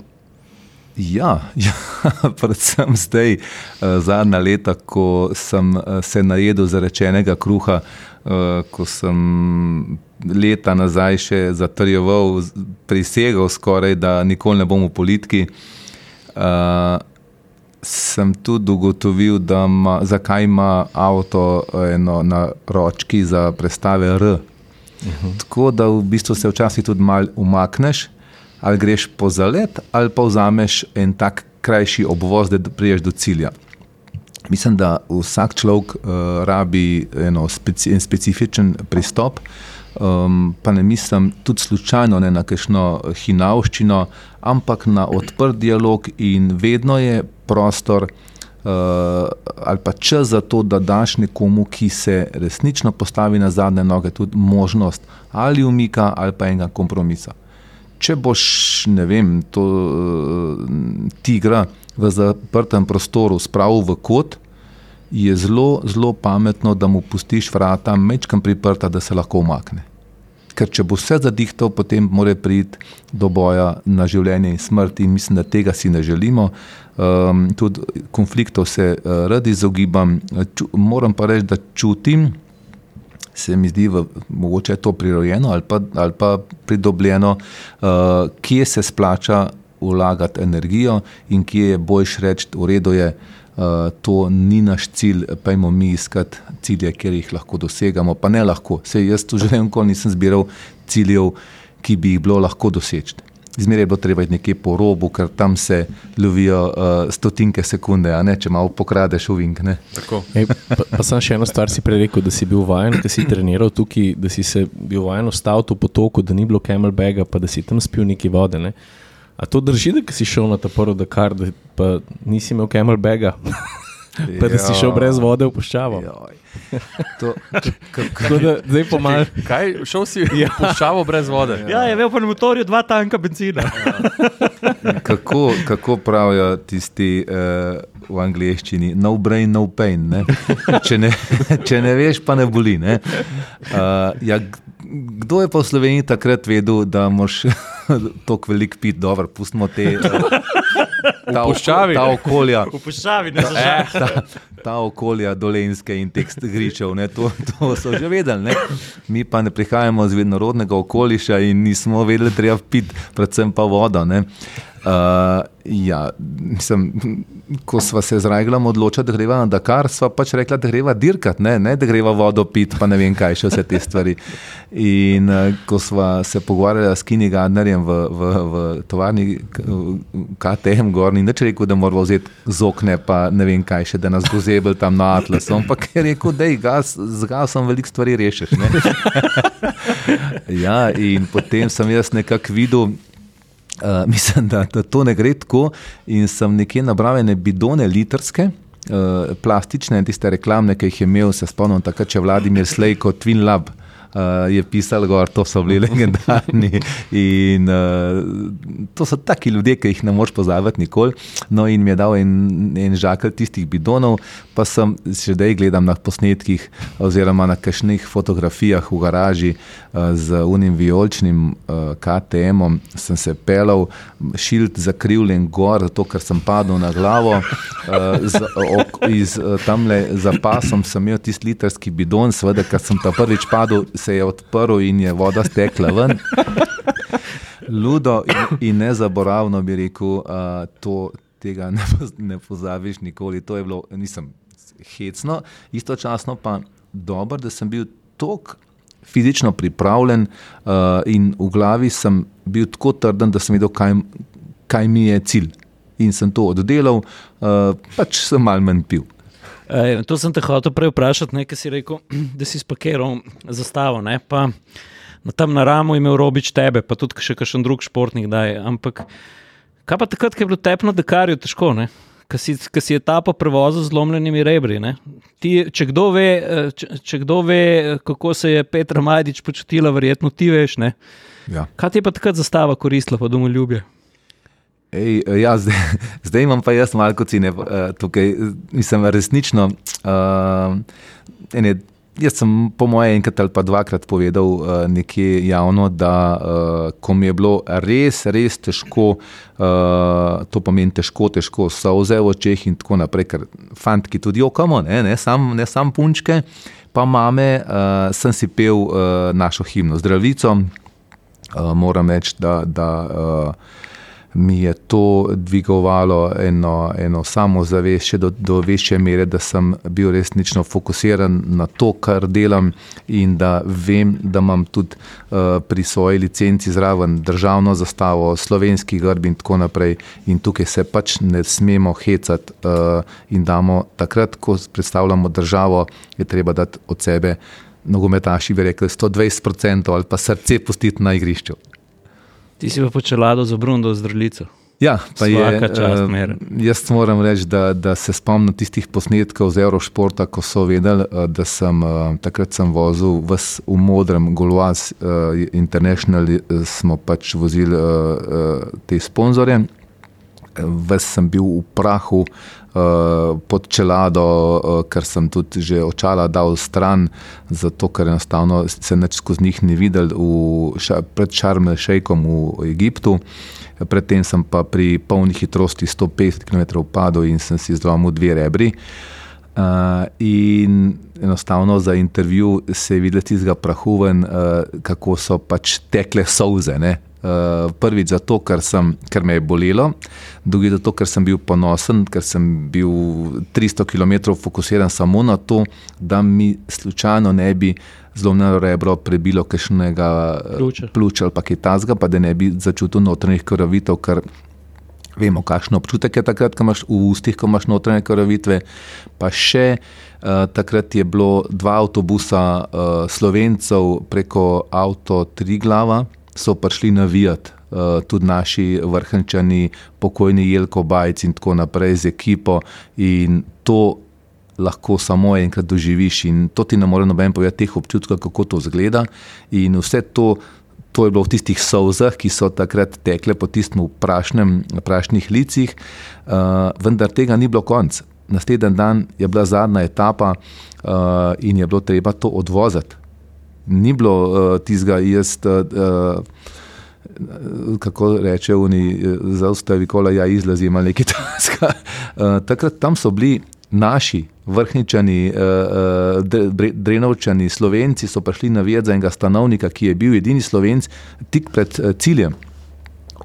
Ja, ja, predvsem zdaj, eh, zadnja leta, ko sem eh, se najedel zarečenega kruha, eh, ko sem leta nazaj še zatrjeval, prisegal skoraj, da nikoli ne bom v politiki, sem tudi ugotovil, da ma, zakaj ima avto eno na ročki za prestave R. Uh -huh. Tako da v bistvu se včasih tudi malo umakneš ali greš po zalet, ali pa vzameš en tak krajši obvoz, da priješ do cilja. Mislim, da vsak človek uh, rabi eno speci en specifičen pristop, um, pa ne mislim tudi slučajno ne na kakšno hinavščino, ampak na odprt dialog in vedno je prostor. Uh, ali pa čas za to, da daš nekomu, ki se resnično postavi na zadnje noge, tudi možnost ali umika ali pa enega kompromisa. Če boš, ne vem, to uh, tigra v zaprtem prostoru spravil v kot, je zelo, zelo pametno, da mu pustiš vrata mečkam priprta, da se lahko umakne. Ker če bo vse zadihtal, potem mora priti do boja na življenje in smrt, in mislim, da tega si ne želimo. Um, tudi konfliktov se uh, radi izogibam. Ču, moram pa reči, da čutim, se mi zdi, v, mogoče je to prirojeno ali pa, ali pa pridobljeno, uh, kje se splača vlagati energijo in kje je boljš reči, v redu je. Uh, to ni naš cilj, pojmo mi iskati cilje, kjer jih lahko dosegamo, pa ne lahko. Se jaz tu že enkoli nisem zbiral ciljev, ki bi jih bilo lahko doseči. Zmeraj je bilo treba iti nekje po robu, ker tam se lovijo uh, stotinke sekunde, a ne če malo pokradeš uvink. Ej, pa, pa sem še eno stvar si prej rekel, da si bil vajen, da si treniral tukaj, da si se bil vajen ostati v potoku, da ni bilo camelbaga, pa da si tam spil neki vode. Ne? A to drži, da si šel na ta prvi Dakar, da pa nisi imel camelbaga, pa da si šel brez vode v puščavo? To, Tako da zdaj pomaga. Kaj, šel si ja. puščavo brez vode? Ja, je imel pa na motorju dva tanka benzina. kako, kako pravijo tisti uh, v angleščini, no brain, no pain. Ne? Če, ne, če ne veš, pa ne boli. Ne? Uh, ja, kdo je pa v Sloveniji takrat vedel, da moš tako velik pit, dobro, pustimo te. Uh, ta, puščavi. ta okolja. V puščavi, ne za žal. ta, ta okolja dolenske in tekst gričev, ne, to, to so že vedeli. Ne. Mi pa ne prihajamo iz vednorodnega okoliša in nismo vedeli, treba piti, predvsem pa vodo. Ne. Uh, ja, mislim, ko smo se z Rajglom odločili, da greva na Dakar, smo pač rekli, da greva dirkat, ne, ne da greva vodo pit, pa ne vem kaj še vse te stvari. In uh, ko smo se pogovarjali s Kini Gardnerjem v, v, v tovarni KTM Gorni, nič rekel, da moramo vzeti zokne, pa ne vem kaj še, da nas bo zebel tam na Atlasu. Ampak je rekel, da je gas, z gasom veliko stvari rešiš. Ja, in potem sem jaz nekako videl. Uh, mislim, da, da to ne gre tako. In sem nekje nabral ne bidone litrske, uh, plastične, tiste reklamne, ki jih je imel, se spomnim, takrat če Vladimir Slejko, Twin Lab. Uh, je pisal, da so bili legendarni. In, uh, to so taki ljudje, ki jih ne moreš pozabiti nikoli. No, in mi je dal en, en žakelj tistih bidonov, pa sem še zdaj gledal na posnetkih, oziroma na kakšnih fotografijah v garaži uh, z unim vijoličnim uh, KTM-om. Sem se pelal, šilt zakrivljen gor, zato ker sem padel na glavo. Uh, z, ok, iz, uh, tamle za pasom sem imel tisti litrski bidon, seveda, ker sem ta prvič padel se je odprl in je voda stekla ven. Ludo in, in nezaboravno bi rekel, uh, to, tega ne, ne pozabiš nikoli. To je bilo, nisem hecno, istočasno pa dobro, da sem bil tako fizično pripravljen uh, in v glavi sem bil tako trden, da sem vedel, kaj, kaj mi je cilj. In sem to oddelal, uh, pač sem mal manj pil. E, to sem te hotel prej vprašati, nekaj si rekel, da si spakiral zastavo. Ne? Pa na tam na ramu imel robič tebe, pa tudi še kakšen drug športnik. Daj. Ampak kaj pa takrat, ko je bilo tepno, da kar je težko, ki si, si etapa prevozil z zlomljenimi rebri. Ti, če, kdo ve, če, če kdo ve, kako se je Petra Majdič počutila, verjetno ti veš. Ja. Kaj ti je pa takrat zastava koristila, pa domoljubje? Ej, ja, zdaj, zdaj imam pa jaz malo cene tukaj. Mislim, resnično. Uh, ene, jaz sem po moje enkrat ali pa dvakrat povedal uh, nekje javno, da uh, ko mi je bilo res, res težko, uh, to pomeni težko, težko, so vze v očeh in tako naprej, ker fantki tudi okamo, ne, ne, sam, ne sam punčke, pa mame, uh, sem si pel uh, našo himno zdravico. Uh, moram reči, da. da uh, mi je to dvigovalo eno, eno samozavest, do, do večje mere, da sem bil resnično fokusiran na to, kar delam, in da vem, da imam tudi uh, pri svoji licenci zraven državno zastavo, slovenski grb in tako naprej. In tukaj se pač ne smemo hecati uh, in damo takrat, ko predstavljamo državo, je treba dati od sebe. Nogometaši bi rekli 120% ali pa srce pustiti na igrišču. Ti si pa počelado za Brundo zdravljico. Ja, pa je, Vsaka čast, eh, Mer. jaz moram reči, da, da se spomnim tistih posnetkov z Eurošporta, ko so vedeli, eh, da sem eh, takrat sem vozil ves v modrem Goloas uh, International, eh, smo pač vozili uh, uh, te sponzorje. Ves sem bil v prahu uh, pod čelado, uh, ker sem tudi že očala dal stran, zato ker enostavno se neč skozi njih ni videl v, ša, pred Šarmel Šejkom v Egiptu. Predtem sem pa pri polni hitrosti 150 km padel in sem si zlomil dve rebri. Uh, in enostavno za intervju se je videl iz prahu, ven, uh, kako so pač tekle solze. Ne? Uh, prvič zato, ker, sem, ker me je bolelo, drugič zato, ker sem bil ponosen, ker sem bil 300 km fokusiran samo na to, da mi slučajno ne bi zlomljeno rebro prebilo kakšnega pljuča ali pa kaj tasga, pa da ne bi začutil notranjih krvavitev, ker vemo, kakšen občutek je takrat, ko imaš v ustih, ko imaš notranje krvavitve. Pa še uh, takrat je bilo dva avtobusa uh, slovencev preko avto Triglava, so prišli navijati. Uh, tudi naši vrhunčani, pokojni Jelko Bajc in tako naprej z ekipo, in to lahko samo enkrat doživiš, in to ti ne more noben povedati, teh občutkov, kako to izgleda. In vse to, to je bilo v tistih solzah, ki so takrat tekle po tistem prašnem, prašnih licih, uh, vendar tega ni bilo konc. Naslednji dan je bila zadnja etapa uh, in je bilo treba to odvoziti. Ni bilo uh, tistega, jaz. Uh, Kako reče, oni zaustavi, kola ja izlazi, ima nekaj. Uh, takrat tam so bili naši vrhničani, uh, drenovčani, slovenci so prišli navijati za enega stanovnika, ki je bil edini slovenc tik pred uh, ciljem.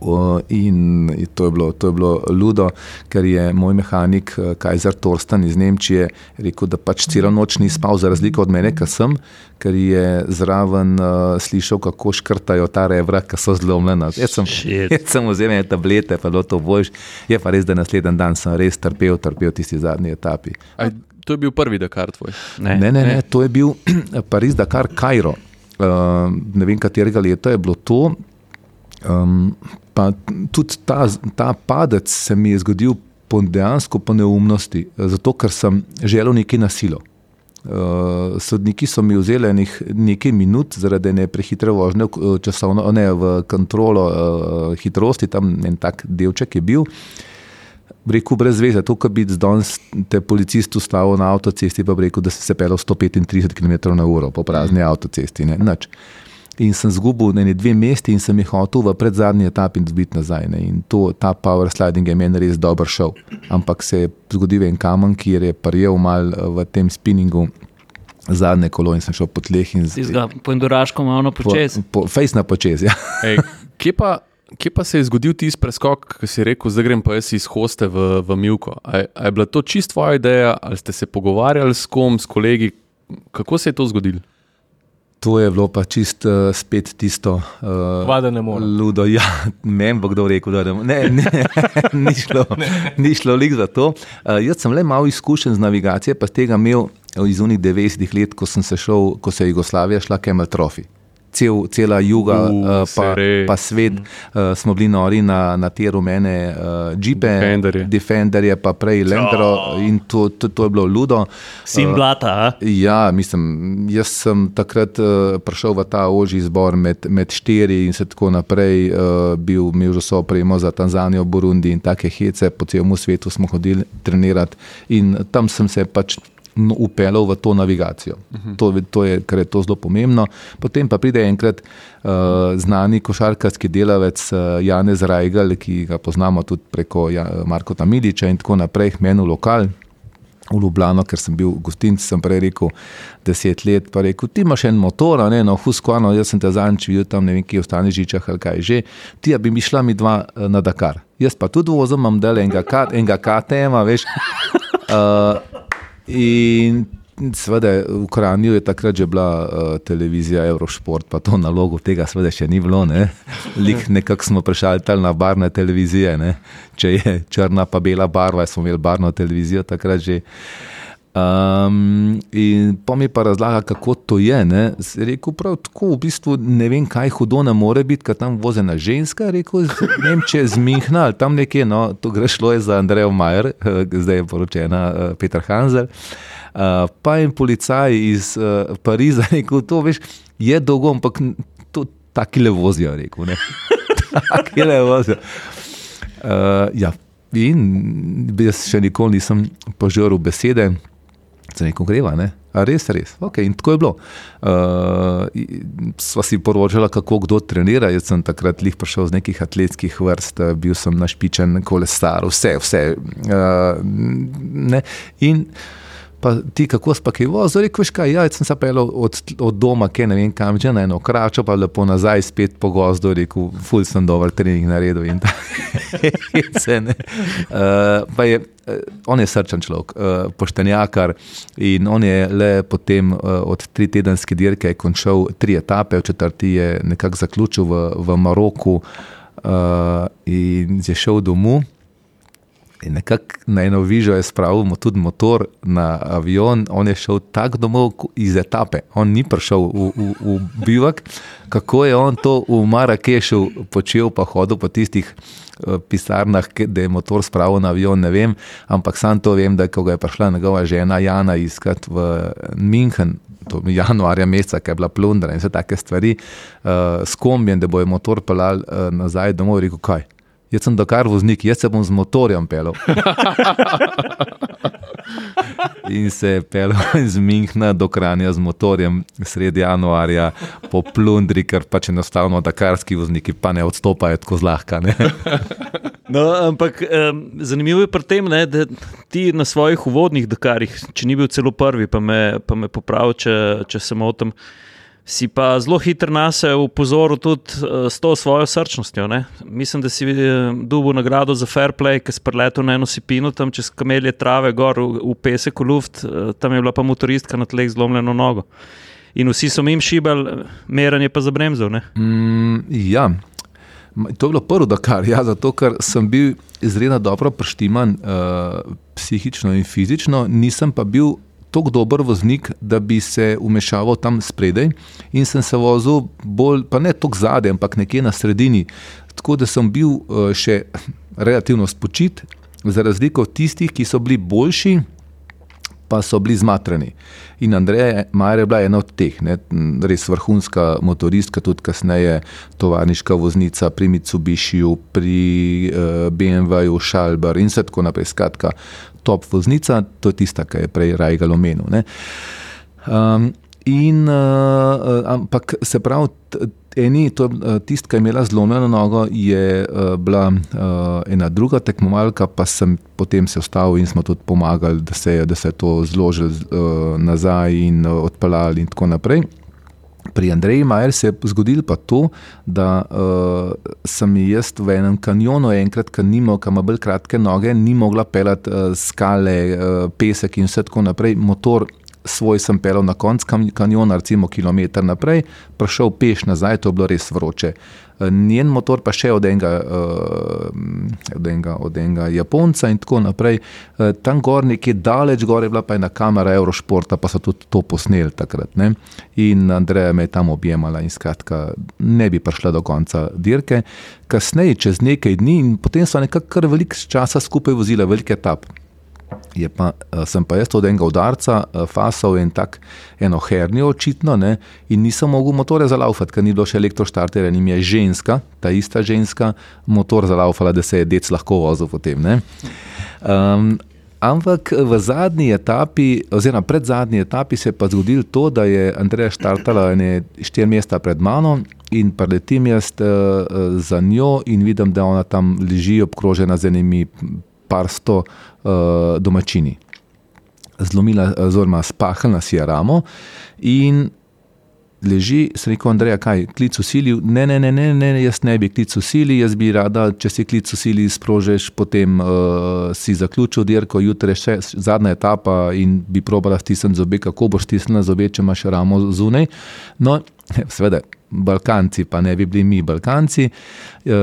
O, in to je, bilo, to je bilo ludo, ker je moj mehanik eh, Kajzer Torsten iz Nemčije rekel, da pač celo noč ni spal, za razliko od mene, ki sem, ker je zraven uh, slišal, kako škrtajo ta rebra, ki so zlomljena. Jaz sem, jaz sem vzel ene tablete, pa bilo to boš. Je pa res, da naslednji dan sem res trpel, trpel tisti zadnji etapi. Aj, to je bil prvi Dakar tvoj. Ne, Ne, ne, ne, to je bil Pariz, Dakar, Kajro. Uh, ne vem, katerega leta je bilo to. Um, pa tudi ta, ta padec se mi je zgodil po, dejansko po neumnosti, zato ker sem želel nekaj nasilo. Uh, sodniki so mi vzeli enih nekaj minut zaradi ne prehitre vožnje, v- časovno, ne v kontrolo uh, hitrosti, tam en tak delček je bil. Rekel brez veze, to, kar bi danes te policist ustavil na avtocesti, pa bi rekel, da si se pelil 135 km na uro po prazni avtocesti. Ne, nič. In sem zgubil ne, dve mesti in sem jih hotel v predzadnji etapi zbiti nazaj. Ne, in to, ta power sliding je meni res dober šel. Ampak se je zgodil en kamen, ki je prijel mal eh, v tem spinningu zadnje kolo in sem šel po tleh in Tistega po Induraško malo počez. Po, po, face na počez. Ja. Ej, kje, pa, kje pa se je zgodil tisti preskok, ki si rekel, zdaj grem pa jaz iz hoste v, v Milko? A, je- a je bila to čist tvoja ideja, ali ste se pogovarjali s kom, s kolegi? Kako se je to zgodilo? To je bilo pa čist uh, spet tisto. Uh, Vada ne more. Ludo, ja, meni bo kdo rekel, da ne, ne, ne ni šlo, ni šlo lik za to. Uh, jaz sem le malo izkušen z navigacije, pa tega imel iz unih 90 let, ko sem se šel, ko se je Jugoslavija šla Kemal Trophy. Cel, cela juga, U, uh, pa, sere. pa svet, uh, smo bili nori na, na te rumene uh, džipe, Defenderje. Defenderje, pa prej Lendro in to, to, to je bilo ludo. Sim blata, a? Ja, mislim, jaz sem takrat uh, prišel v ta ožji zbor med, med štiri in se tako naprej, uh, bil, imel že so opremo za Tanzanijo, Burundi in take hece, po celem svetu smo hodili trenirati in tam sem se pač upeljal v to navigacijo. Uh -huh. to, to je, ker je to zelo pomembno. Potem pa pride enkrat uh, znani košarkarski delavec uh, Janez Rajgal, ki ga poznamo tudi preko ja, Marko Tamiliča in tako naprej, meni v lokal v Ljubljano, ker sem bil gostinc, sem prej rekel, deset let, pa rekel, ti imaš en motor, a ne, no, huskvano, jaz sem te zadnjič videl tam, ne vem, kje v stani žičah ali kaj že, ti bi mi šla mi dva eh, na Dakar. Jaz pa tudi vozim, imam del enega, enega KTM-a, veš. Uh, in seveda v Kranju je takrat že bila uh, televizija Eurošport, pa to nalogo tega seveda še ni bilo, ne. Lik nekako smo prešaltali na barne televizije, ne. Če je črna pa bela barva, smo imeli barno televizijo takrat že. Um, in pa mi pa razlaga, kako to je. Ne. Rekel prav tako, v bistvu ne vem, kaj hudo ne more biti, ker tam vozi ena ženska. Rekel, ne vem, če zmihna ali tam nekje, no, to gre šlo je za Andrejo Majer, eh, zdaj je poročena eh, Peter Hanzel. Uh, pa en policaj iz uh, Pariza rekel, to veš, je dolgo, ampak to taki le vozijo, rekel. ne. Taki le vozijo. Uh, ja. In jaz še nikoli nisem požrl besede, se neko greva. Ne? A res, res. Okay, in tako je bilo. Uh, sva si poročala, kako kdo trenira. Jaz sem takrat lih prišel z nekih atletskih vrst, eh, bil sem našpičen, kolesar, vse, vse. Uh, ne. in pa ti, kako si pa kaj vozil, rekel, kaj, ja, jaz sem se peljal od, od doma, kaj ne vem kam, že na eno kračo, pa lepo nazaj spet po gozdu, rekel, ful sem dober trening naredil in tako. uh, pa je, eh, on je srčen človek, uh, poštenjakar in on je le potem uh, od tri tedenske dirke končal tri etape, v četrti je nekako zaključil v, v Maroku uh, in je šel domov. In nekako na eno vižo je spravil mo- tudi motor na avion, on je šel tako domov iz etape, on ni prišel v, v, v bivak. Kako je on to v Marakešu počel, pa hodil po tistih eh, pisarnah, da je motor spravil na avion, ne vem, ampak sam to vem, da ko ga je prišla njegova žena Jana iskat v München. To januarja meseca, ki je bila plundra in vse take stvari, uh, s kombijem, da bo je motor pelal uh, nazaj domov, rekel, kaj. Jaz sem dokar voznik, jaz se bom z motorjem pelal. In se je pelal iz Minhna do Kranja z motorjem sredi januarja po plundri, ker pač enostavno dakarski vozniki pa ne odstopajo tako zlahka. Ne? No, ampak um, zanimivo je pri tem, ne, da ti na svojih uvodnih Dakarjih, če ni bil celo prvi, pa me, pa me popravi, če, če se motim, si pa zelo hitro nas upozoril tudi uh, s to svojo srčnostjo. Ne. Mislim, da si uh, dobil nagrado za fair play, ki si preletel na eno sipino tam čez kamelje trave, gor v, v pesek, v luft, uh, tam je bila pa motoristka na tleh zlomljeno nogo. In vsi so jim šibali, meranje pa za bremzo. Ne. Mm, ja. To je bilo prvo, kar ja, zato ker sem bil izredno dobro preštiman, uh, psihično in fizično, nisem pa bil tako dober voznik, da bi se umešaval tam spredaj in sem se vozil bolj, pa ne tako zadaj, ampak nekje na sredini. Tako da sem bil uh, še relativno spočit, za razliko od tistih, ki so bili boljši, pa so bili zmatrani. In Andreja Majer je bila ena od teh, ne, res vrhunska motoristka, tudi kasneje tovarniška voznica pri Mitsubishiju, pri uh, BMW-ju, Šalbar in tako naprej. Skratka, top voznica, to je tista, ki je prej Rajgal omenil. Um, in, uh, ampak se pravi, eni, to je tist, ki je imela zlomljeno nogo, je uh, bila uh, ena druga tekmovalka, pa sem potem se ustavil in smo tudi pomagali, da se da se je to zložil uh, nazaj in uh, odpeljali in tako naprej. Pri Andreji Majer se je zgodilo pa to, da uh, sem jaz v enem kanjonu, enkrat, ki nima, ki ima bolj kratke noge, ni mogla pelati uh, skale, uh, pesek in vse tako naprej. Motor svoj sem pelal na konc kanjona, recimo kilometr naprej, prišel peš nazaj, to je bilo res vroče. Eh, Njen motor pa še od enega, uh, od enega, od enega Japonca in tako naprej. Uh, tam gor, nekje daleč gor je bila pa ena kamera Eurošporta, pa so tudi to posneli takrat. Ne? In Andreja me je tam objemala in skratka, ne bi prišla do konca dirke. Kasneje, čez nekaj dni, in potem so nekako kar veliko časa skupaj vozila, velike etap. Je pa, eh, sem pa jaz od enega udarca, eh, fasal in tako eno hernijo, očitno, ne, in nisem mogel motorja zalaufati, ker ni bilo še elektroštarterja, in je ženska, ta ista ženska, motor zalaufala, da se je dec lahko vozil potem. ne. Um, ampak v zadnji etapi, oziroma pred zadnji etapi, se je pa zgodilo to, da je Andreja štartala ene štiri mesta pred mano in preletim jaz uh, za njo in vidim, da ona tam leži obkrožena z enimi par sto uh, domačini. Zlomila, oziroma spahnila si je ramo in leži, sem rekel, Andreja, kaj, klic usilil, ne, ne, ne, ne, ne, jaz ne bi klic usilil, jaz bi rada, če si klic usilil, sprožiš, potem uh, si zaključil dirko, jutri je še zadnja etapa in bi probala stisniti zobe, kako boš stisnila zobe, če imaš ramo zunaj. No, seveda, Balkanci, pa ne bi bili mi Balkanci. Uh,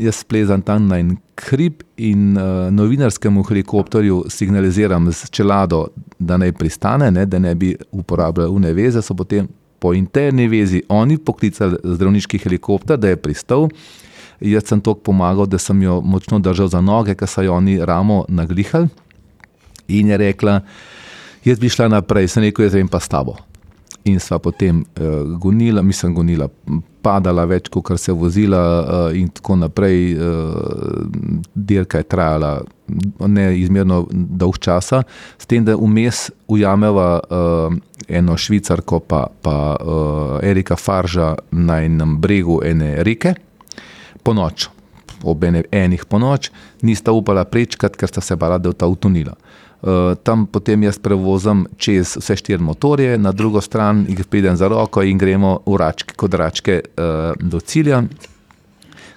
jaz plezam tam na en hrib in uh, novinarskemu helikopterju signaliziram z čelado, da naj pristane, ne, da ne bi uporabljali une veze, so potem po interni vezi oni poklicali zdravniški helikopter, da je pristal. Jaz sem tako pomagal, da sem jo močno držal za noge, ker so jo oni ramo naglihali. In je rekla, jaz bi šla naprej, sem rekel, jaz grem pa s tabo. In sva potem uh, gonila, mislim, gonila, padala več, kot se je vozila, uh, in tako naprej. Uh, dirka je trajala neizmerno dolg časa, s tem, da vmes ujameva uh, eno švicarko, pa, pa uh, Erika Farža na enem bregu ene reke, po noč, ob enih po noč, nista upala prečkati, ker sta se bala, da je ta utonila. Uh, tam potem jaz prevozim čez vse štiri motorje, na drugo stran jih pridem za roko in gremo v račke, kot račke uh, do cilja.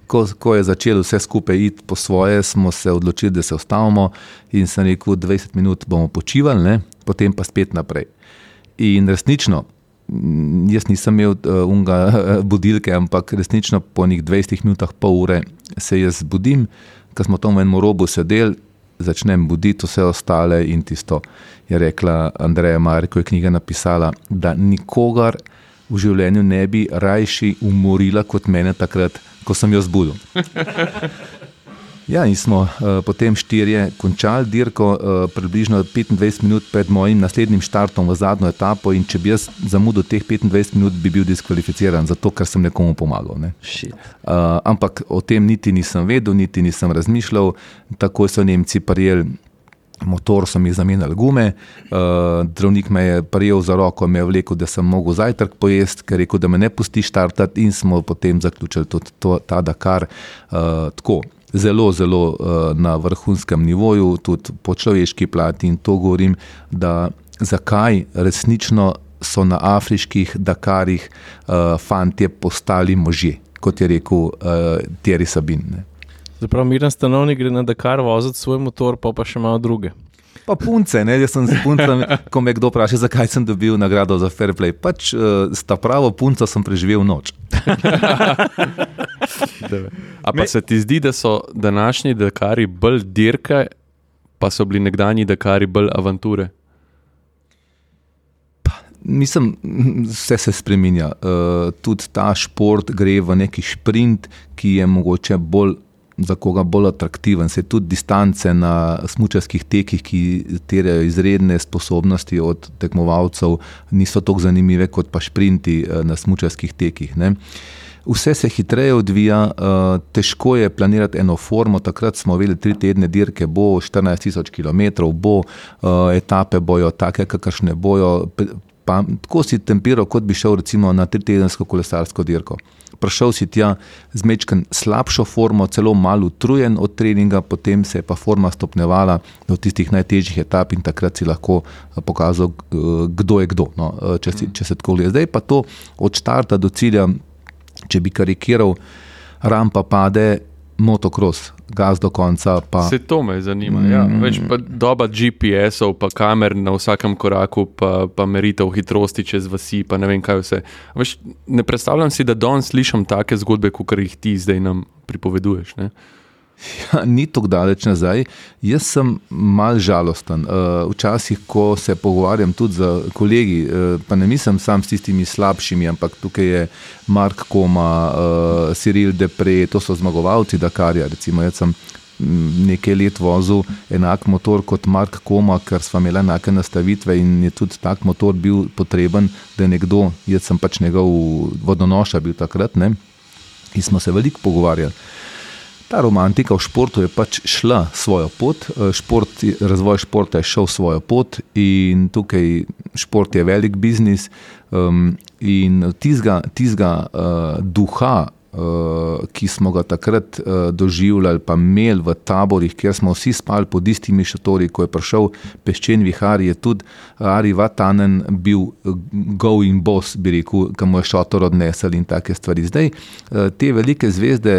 Ko, ko je začelo vse skupaj iti po svoje, smo se odločili, da se ustavimo in sem rekel, 20 minut bomo počivali, ne? potem pa spet naprej. In resnično, jaz nisem imel uh, unga budilke, ampak resnično po nekih 20 minutah, pol ure se jaz zbudim, ker smo tam v enem robu sedeli začnem buditi vse ostale in tisto je rekla Andreja Marko, je knjiga napisala, da nikogar v življenju ne bi rajši umorila kot mene takrat, ko sem jo zbudil. Ja, in smo uh, potem štirje končali dirko, uh, približno 25 minut pred mojim naslednjim startom v zadnjo etapo. In če bi jaz zamudil teh 25 minut, bi bil diskvalificiran, zato ker sem nekomu pomagal. Ne. Uh, ampak o tem niti nisem vedel, niti nisem razmišljal. Tako so Nemci prijeli. Motor so mi zamenjali gume, uh, zdravnik me je prijel za roko, me je vlekel, da sem mogel zajtrk pojesti, ker je rekel, da me ne pusti štartati, in smo potem zaključili tudi to, ta Dakar. Uh, tako, zelo, zelo uh, na vrhunskem nivoju, tudi po človeški plati. In to govorim, da zakaj resnično so na afriških Dakarjih uh, fantje postali možje, kot je rekel uh, Thierry Sabin. Ne. Zaprav, miren stanovnik gre na Dakar voziti svoj motor, pa pa še malo druge. Pa punce, ne, jaz sem s puncem, ko me kdo vpraša, zakaj sem dobil nagrado za fair play. Pač uh, sta pravo punca sem preživel noč. A pa se ti zdi, da so današnji dekari bolj dirke, pa so bili nekdanji dekari bolj avanture? Mislim, vse se spremenja. Uh, tudi ta šport gre v neki sprint, ki je mogoče bolj za koga bolj atraktiven. Se tudi distance na smočarskih tekih, ki terjajo izredne sposobnosti od tekmovalcev, niso tako zanimive kot pa šprinti eh, na smočarskih tekih. Ne. Vse se hitreje odvija, eh, težko je planirati eno formo. Takrat smo videli, da tri tedne dirke bo 14.000 km, bo eh, etape bojo take, kakršne bojo. Pa, tako si tempiral, kot bi šel recimo na tri tedensko kolesarsko dirko prišel si tja z mečkim slabšo formo, celo malo utrujen od treninga, potem se je pa forma stopnevala do tistih najtežjih etap in takrat si lahko eh, pokazal, eh, kdo je kdo. No, eh, če, si, če se tako gleda. Zdaj pa to od štarta do cilja, če bi karikiral, rampa pade, motocross, gaz do konca. Pa... Se to me zanima. Ja. Mm. Več pa doba GPS-ov, pa kamer na vsakem koraku, pa, pa meritev hitrosti čez vasi, pa ne vem kaj vse. Veš, ne predstavljam si, da danes slišim take zgodbe, kot jih ti zdaj nam pripoveduješ. Ne? Ja, ni tako daleč nazaj. Jaz sem mal žalosten. Uh, včasih, ko se pogovarjam tudi z kolegi, uh, pa ne mislim sam s tistimi slabšimi, ampak tukaj je Mark Koma, uh, Cyril Depre, to so zmagovalci Dakarja. Recimo, jaz sem mm, nekaj let vozil enak motor kot Mark Koma, ker smo imeli enake nastavitve in je tudi tak motor bil potreben, da je nekdo, jaz sem pač njegov vodonoša bil takrat ne? in smo se veliko pogovarjali. Ta romantika v športu je pač šla svojo pot, eh, šport, razvoj športa je šel svojo pot in tukaj šport je velik biznis. Um, in tizga, tizga uh, duha, uh, ki smo ga takrat uh, doživljali, pa imeli v taborih, kjer smo vsi spali pod istimi šatori, ko je prišel peščen vihar, je tudi Ari Vatanen bil go in boss, bi rekel, ki mu je šator odnesel in take stvari. Zdaj te velike zvezde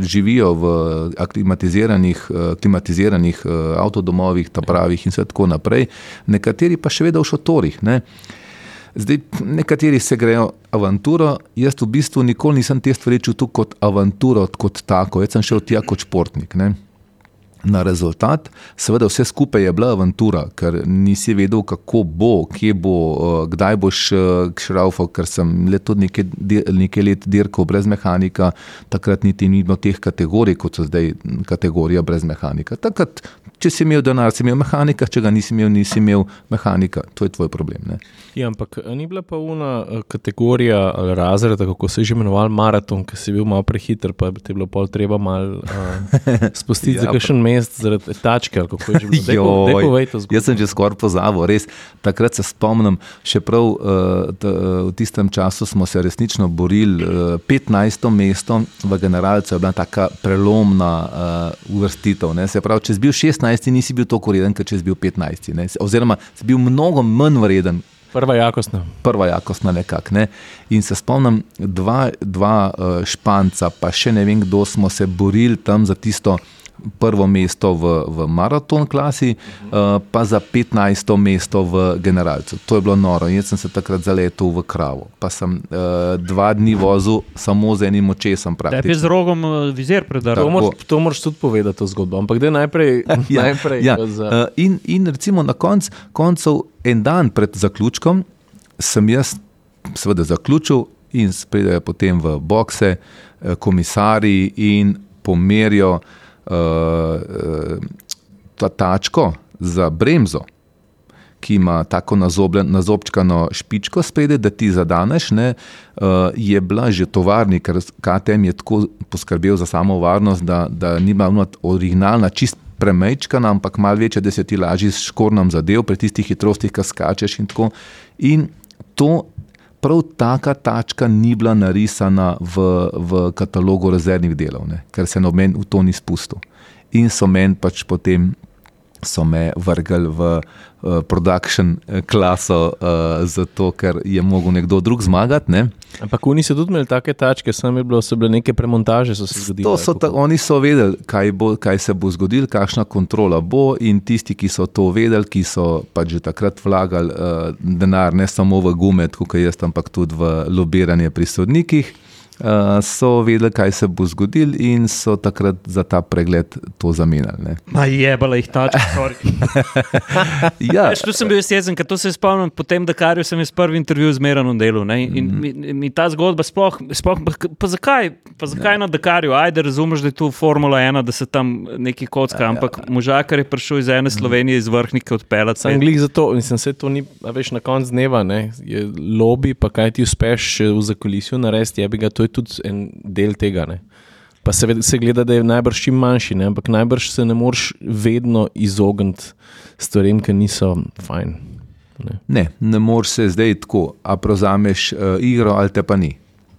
živijo v aklimatiziranih, klimatiziranih avtodomovih, tapravih in tako naprej, nekateri pa še vedno v šatorih. Ne? Zdaj, nekateri se grejo avanturo, jaz v bistvu nikoli nisem te stvari čutil kot avanturo, kot tako. Jaz sem šel tja kot športnik. Ne? na rezultat. Seveda, vse skupaj je bila avantura, ker nisi vedel, kako bo, kje bo, eh, kdaj boš šraufal, ker sem leto nekaj, nekaj let dirkal brez mehanika, takrat niti ni bilo teh kategorij, kot so zdaj kategorija brez mehanika. Takrat, če si imel denar, si imel mehanika, če ga nisi imel, nisi imel mehanika. To je tvoj problem. Ne? Ja, ampak ni bila pa una kategorija ali razred, kako se je že imenoval maraton, ki si bil malo prehiter, pa ti je bilo pol treba malo uh, spustiti ja, za kakšen mest zaradi tačke. Jaz sem že skoraj pozabil, res. Takrat se spomnim, še prav uh, t, uh, v tistem času smo se resnično borili. Uh, 15. mesto v generalcu je bila taka prelomna uh, uvrstitev. Se pravi, če si bil 16, nisi bil tako reden, kot če si bil 15. Ne? Oziroma, si bil mnogo manj vreden. Prva jakostna. Prva jakostna, nekako. Ne? In se spomnim, dva, dva uh, španca, pa še ne vem, kdo smo se borili tam za tisto prvo mesto v, v maraton klasi, uh, pa za 15. mesto v generalcu. To je bilo noro. Jaz sem se takrat zaletel v kravo. Pa sem uh, dva dni vozil samo z enim očesom. Tebi z rogom uh, vizir predaral. To, to moraš tudi povedati, to zgodbo. Ampak da najprej. ja, najprej ja. uh, in, in recimo na konc, koncu, en dan pred zaključkom, sem jaz seveda zaključil in spredajo potem v bokse, komisarji in pomerijo ta tačko za bremzo, ki ima tako nazobčkano špičko spredaj, da ti zadaneš, ne, uh, je bila že tovarni, ker KTM je tako poskrbel za samo varnost, da, da ni bila originalna, čist premečkana, ampak malo večja, da se ti lažje s škornom zadev, pri tistih hitrostih, ki skačeš in. In to prav taka tačka ni bila narisana v, v katalogu rezervnih delov, ne? ker se noben v to ni spustil. In so meni pač potem so me vrgli v uh, production eh, klaso, uh, zato ker je mogel nekdo drug zmagati. Ne? Ampak oni so tudi imeli take tačke, samo je bilo, so bile neke premontaže. So so ta, oni so vedeli, kaj, bo, kaj se bo zgodilo, kakšna kontrola bo, in tisti, ki so to vedeli, ki so pač že takrat vlagali uh, denar, ne samo v gume, kot jaz, ampak tudi v lobiranje pri sodnikih. Uh, so vedeli, kaj se bo zgodilo, in so takrat za ta pregled to zamenjali. Je bila jih ta čas. ja. Tu sem bil jezen, ker to se spomnim po tem, da kar sem jaz prvi intervju zmeren v delu. Ne? In mm -hmm. mi, mi ta zgodba sploh, sploh pa, pa zakaj, pa zakaj ja. na Dakarju? Ajde, razumeš, da je tu Formula 1, da se tam neki kocka, ja, ampak ja. možakar je prišel iz ene Slovenije, iz vrhnike odpeljati. Sem glih za to, sem se to ni, veš, na koncu dneva, ne? je lobby, pa kaj ti uspeš v zakulisju narediti, je bi ga to tudi en del tega. Ne. Pa se, se gleda, da je najbrž čim manjši, ne. ampak najbrž se ne moreš vedno izogniti stvarem, ki niso fajn. Ne, ne, ne moreš se zdaj tako, a prozameš uh, igro ali te pa ni.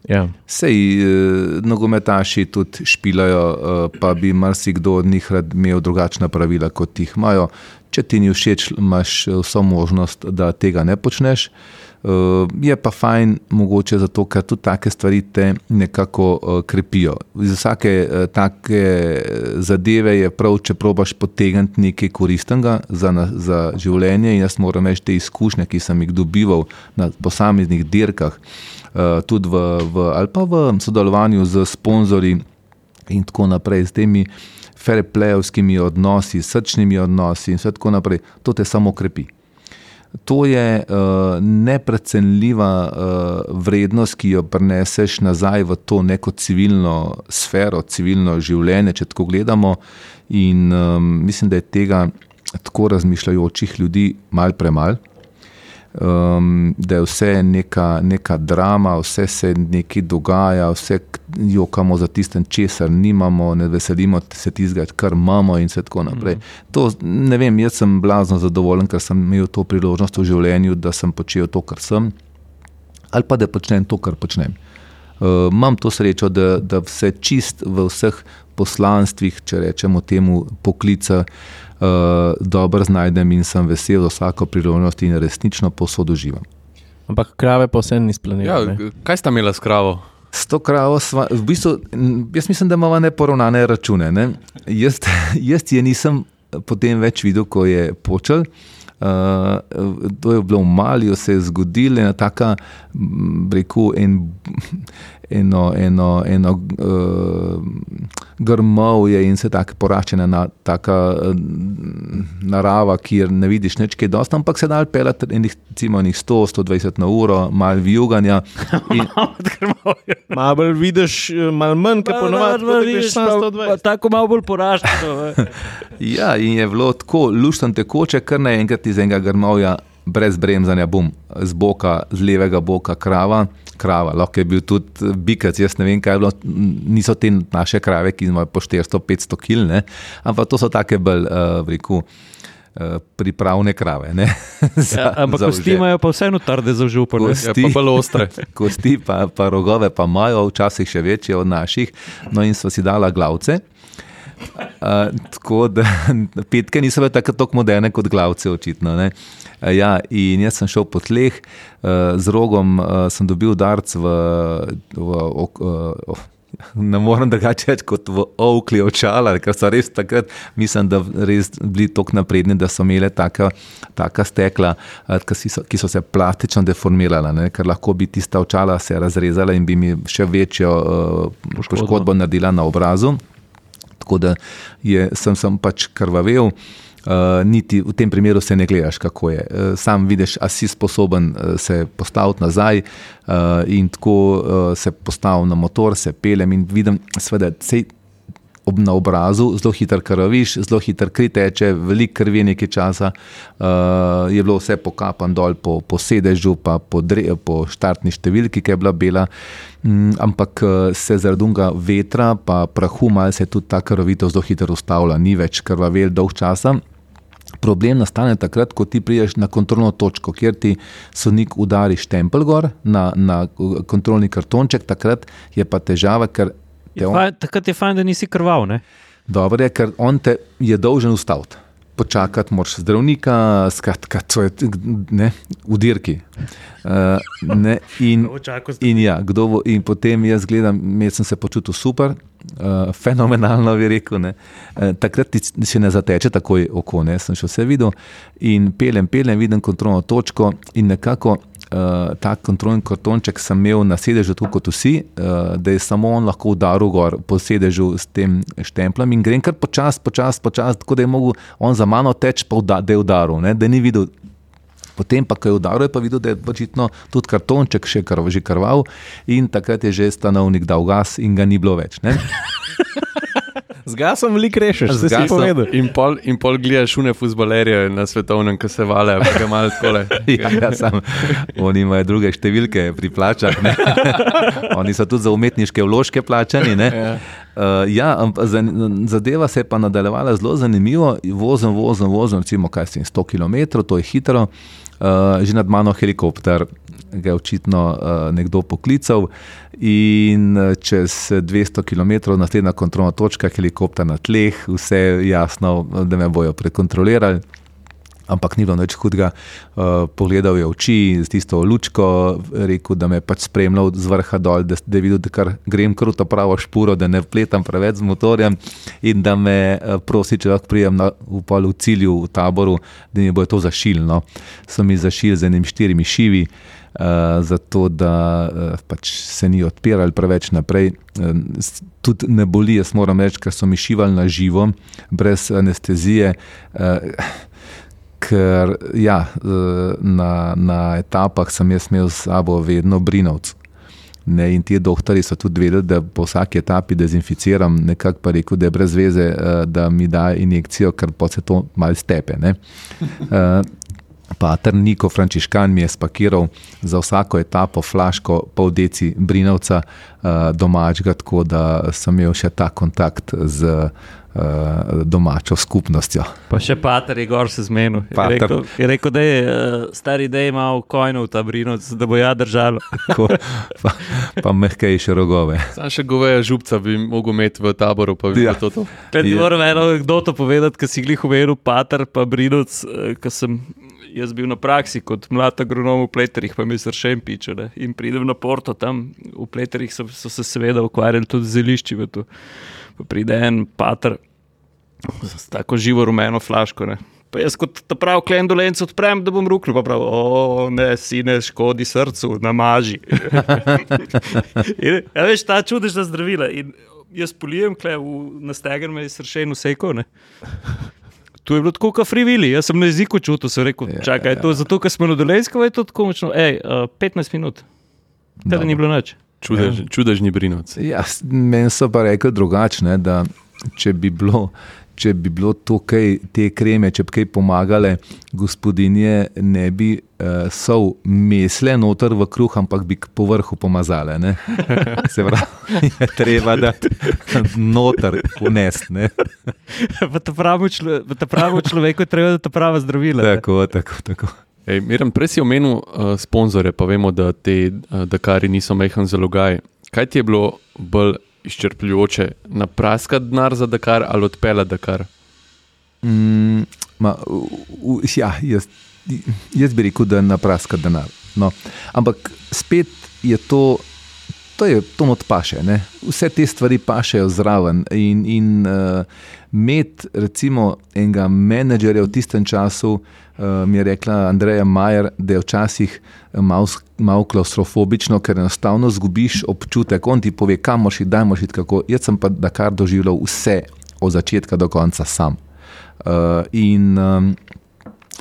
Ja. Sej uh, nogometaši tudi špijajo, uh, pa bi marsikdo od njih rad imel drugačna pravila kot jih imajo. Če ti ni všeč, imaš vso možnost, da tega ne počneš. Uh, je pa fajn, mogoče zato, ker tudi take stvari te nekako uh, krepijo. Iz vsake uh, take zadeve je prav, če probaš potegniti nekaj koristnega za, na, za življenje. In jaz moram reči, te izkušnje, ki sem jih dobival na posameznih dirkah, tudi v, v, ali pa v sodelovanju z sponzorji in tako naprej, z temi fair-playovskimi odnosi, srčnimi odnosi in tako naprej, to te samo krepi. To je uh, neprecenljiva uh, vrednost, ki jo preneseš nazaj v to neko civilno sfero, civilno življenje, če tako gledamo. In um, mislim, da je tega tako razmišljajočih ljudi mal premalo um, da je vse neka, neka drama, vse se nekaj dogaja, vse jokamo za tistem, česar nimamo, ne veselimo se tistega, kar imamo in tako naprej. Mm. To, ne vem, jaz sem blazno zadovoljen, ker sem imel to priložnost v življenju, da sem počel to, kar sem, ali pa da počnem to, kar počnem. Uh, imam to srečo, da, da vse čist v vseh poslanstvih, če rečemo temu, poklica, uh, uh, dobro znajdem in sem vesel vsako priložnost in resnično posodoživam. Ampak krave pa vse ni splanirano. Ja, kaj sta imela s kravo? S to kravo, sva, v bistvu, jaz mislim, da imamo neporovnane račune. Ne? Jaz, jaz je nisem potem več videl, ko je počel. Uh, to je bilo v Maliju, se je zgodilo ena taka, rekel, en, eno, eno, eno uh, grmovje in se tako poraščena na taka uh, narava, kjer ne vidiš nič, kaj dosta, ampak se da pelati enih, recimo, 100-120 na uro, malo vijuganja. In, Malo bolj vidiš, eh, malo manj, kot ponovadi, kot vidiš, vidiš pa- na pa 120. Tako malo bolj poraženo. ja, in je bilo tako luštno tekoče, kar naenkrat iz enega grmovja, brez bremzanja, bum, z boka, z levega boka krava. Krava, lahko je bil tudi bikac, jaz ne vem, kaj je bilo. Niso te naše krave, ki imajo po 400-500 kil, ne? ampak to so take bolj, uh, reku, uh, pripravne krave. ne, za- Ja, ampak za kosti imajo pa vseeno trde za župo. Kosti. Ja, pa bolj ostre. kosti, pa, pa rogove, pa imajo, včasih še večje od naših. No, in so si dala glavce. Uh, tako da petke niso bile tako tako moderne kot glavce, očitno. ne. Uh, ja, in jaz sem šel po tleh, uh, z rogom uh, sem dobil udarc v. v ok, uh, Ne morem drugače reči kot v ovkli očala, ker so res takrat, mislim, da res bili tako napredni, da so imeli taka, taka stekla, ki so, ki so se plastično deformirala, ne, ker lahko bi tista očala se razrezala in bi mi še večjo uh, poškodbo naredila na obrazu. Tako da je, sem, sem pač krvavel. Uh, niti v tem primeru se ne gledaš, kako je. Uh, sam vidiš, a si sposoben uh, se postaviti nazaj uh, in tako uh, se postavim na motor, se pelem in vidim, seveda, sej ob, na obrazu zelo hitro krvaviš, zelo hitro kri teče, veliko krvi nekaj časa, uh, je bilo vse pokapan dol po, po sedežu, pa po, dre, po štartni številki, ki je bila bela. Mm, ampak eh, se zaradi unga vetra, pa prahu, malo se je tudi ta krvavitev zelo hitro ustavila, ni več krvavel dolg časa. Problem nastane takrat, ko ti prideš na kontrolno točko, kjer ti sodnik udari štempel gor na, na kontrolni kartonček, takrat je pa težava, ker te on, Fajn, takrat je fajn, da nisi krval. Ne? dobro je, ker on te je dolžen ustaviti. Počakati moraš zdravnika, skratka, to je ne, v dirki. Uh, ne, in, in, ja, kdo bo, in potem jaz gledam, jaz sem se počutil super, uh, fenomenalno bi rekel. Ne. Uh, takrat ti se ne zateče takoj oko, ne. sem še vse videl in pelem, pelem, vidim kontrolno točko in nekako. Uh, ta kontrolni kartonček sem imel na sedežu, tako kot vsi, uh, da je samo on lahko udaril gor po sedežu s tem štemplom in grem kar počasi, počasi, počasi, tako da je mogel on za mano teči, pa uda, da je udaril, ne, da ni videl. Potem pa, ko je udaril, je pa videl, da je očitno tudi kartonček še kar, že krval in takrat je že stanovnik dal gas in ga ni bilo več. Z gasom veliko rešeš, Z gasom. povedal. In pol, in pol gledaš šune futbolerje na svetovnem, ki se vale, pa ga malo takole. Ja, ja, sam, oni imajo druge številke pri plačah. ne. Oni so tudi za umetniške vložke plačani. ne. Uh, ja, ampak za- zadeva se je pa nadaljevala zelo zanimivo. Vozim, vozim, vozim, recimo, kaj sem 100 km, to je hitro. Uh, že nad mano helikopter, ga je očitno uh, nekdo poklical, in uh, čez 200 km, naslednja kontrolna točka, helikopter na tleh, vse jasno, da me bojo prekontrolirali. Ampak ni bilo nič hudega. Uh, pogledal je oči z tisto lučko, rekel, da me je pač spremljal z vrha dol, da, da je videl, da kar grem kar v to pravo špuro, da ne vpletam preveč z motorjem in da me uh, prosi, če lahko prijem na, v, pol v cilju, v taboru, da mi bo to zašilno. So mi zašili z enim štirimi šivi. Uh, zato, da uh, pač se ni odpirali preveč naprej. Uh, tudi ne boli, jaz moram reči, ker so mi šivali na živo, brez anestezije. Uh, ker ja, eh, na, na etapah sem jaz imel s sabo vedno brinovc. Ne, in ti doktori so tudi vedeli, da po vsaki etapi dezinficiram, nekako pa rekel, da je brez veze, eh, da mi da injekcijo, ker pa se to malo stepe. ne. Eh, Pater Niko Frančiškan mi je spakiral za vsako etapo flaško pol deci brinovca uh, domačega, tako da sem imel še ta kontakt z uh, domačo skupnostjo. Pa še pater je gor se zmenil. Je rekel, je rekel, da je uh, stari, da ima v kojnu ta brinoc, da bo ja držalo. Tako, pa, pa mehkejše rogove. Sam še goveja župca bi mogel imeti v taboru, pa bi Ja. ja. to. to. Pred Je. moram eno anekdoto povedati, ki si glih uveril, pater pa brinoc, ki sem jaz bil na praksi kot mlad agronom v Pleterih, pa mi se še en piče. Ne? In pridem na Porto, tam v Pleterih so, so se seveda ukvarjali tudi z zelišči. tu. Pa pride en pater s tako živo rumeno flaško. Ne? Pa jaz kot ta prav klendolenc odprem, da bom ruknil, pa prav, o ne, sine, škodi srcu, namaži. in, ja, veš, ta čudežna zdravila. In jaz polijem, kle, v, na steger me je sršen vseko. To je bilo tako, kot frivili, jaz sem na jeziku čutil, sem rekel, ja, čakaj, ja. to je zato, ker smo na dolensko, je to tako močno. Ej, uh, 15 minut, teda ni bilo noč. Čudež, ja. Čudežni brinoc. Ja, meni so pa rekli drugačne, da če bi bilo če bi bilo to kaj, te kreme, če bi kaj pomagale, gospodinje ne bi uh, sol mesle noter v kruh, ampak bi po vrhu pomazale. Ne? Se pravi, je treba da noter unesti. v ta pravi človek je treba, da ta prava zdravila. Tako, tako, tako. Ej, Miren, prej si omenil uh, sponzorje, pa vemo, da te uh, Dakari niso mehen zalogaj. Kaj ti je bilo bolj izčrpljujoče, napraskati denar za Dakar ali odpeljati Dakar? Mm, ma, u, ja, jaz, jaz bi rekel, da je napraskati denar. No. Ampak spet je to. To je to, kar paše. Ne? Vse te stvari pašejo zraven. In, in uh, med, recimo, enega menedžerja v tistem času, uh, mi je rekla Andreja Majer, da je včasih malo mal klaustrofobično, ker enostavno zgubiš občutek, on ti pove, kam moš iti, daj moš iti. Kako. Jaz sem pa Dakar doživljal vse, od začetka do konca sam. Uh, in um,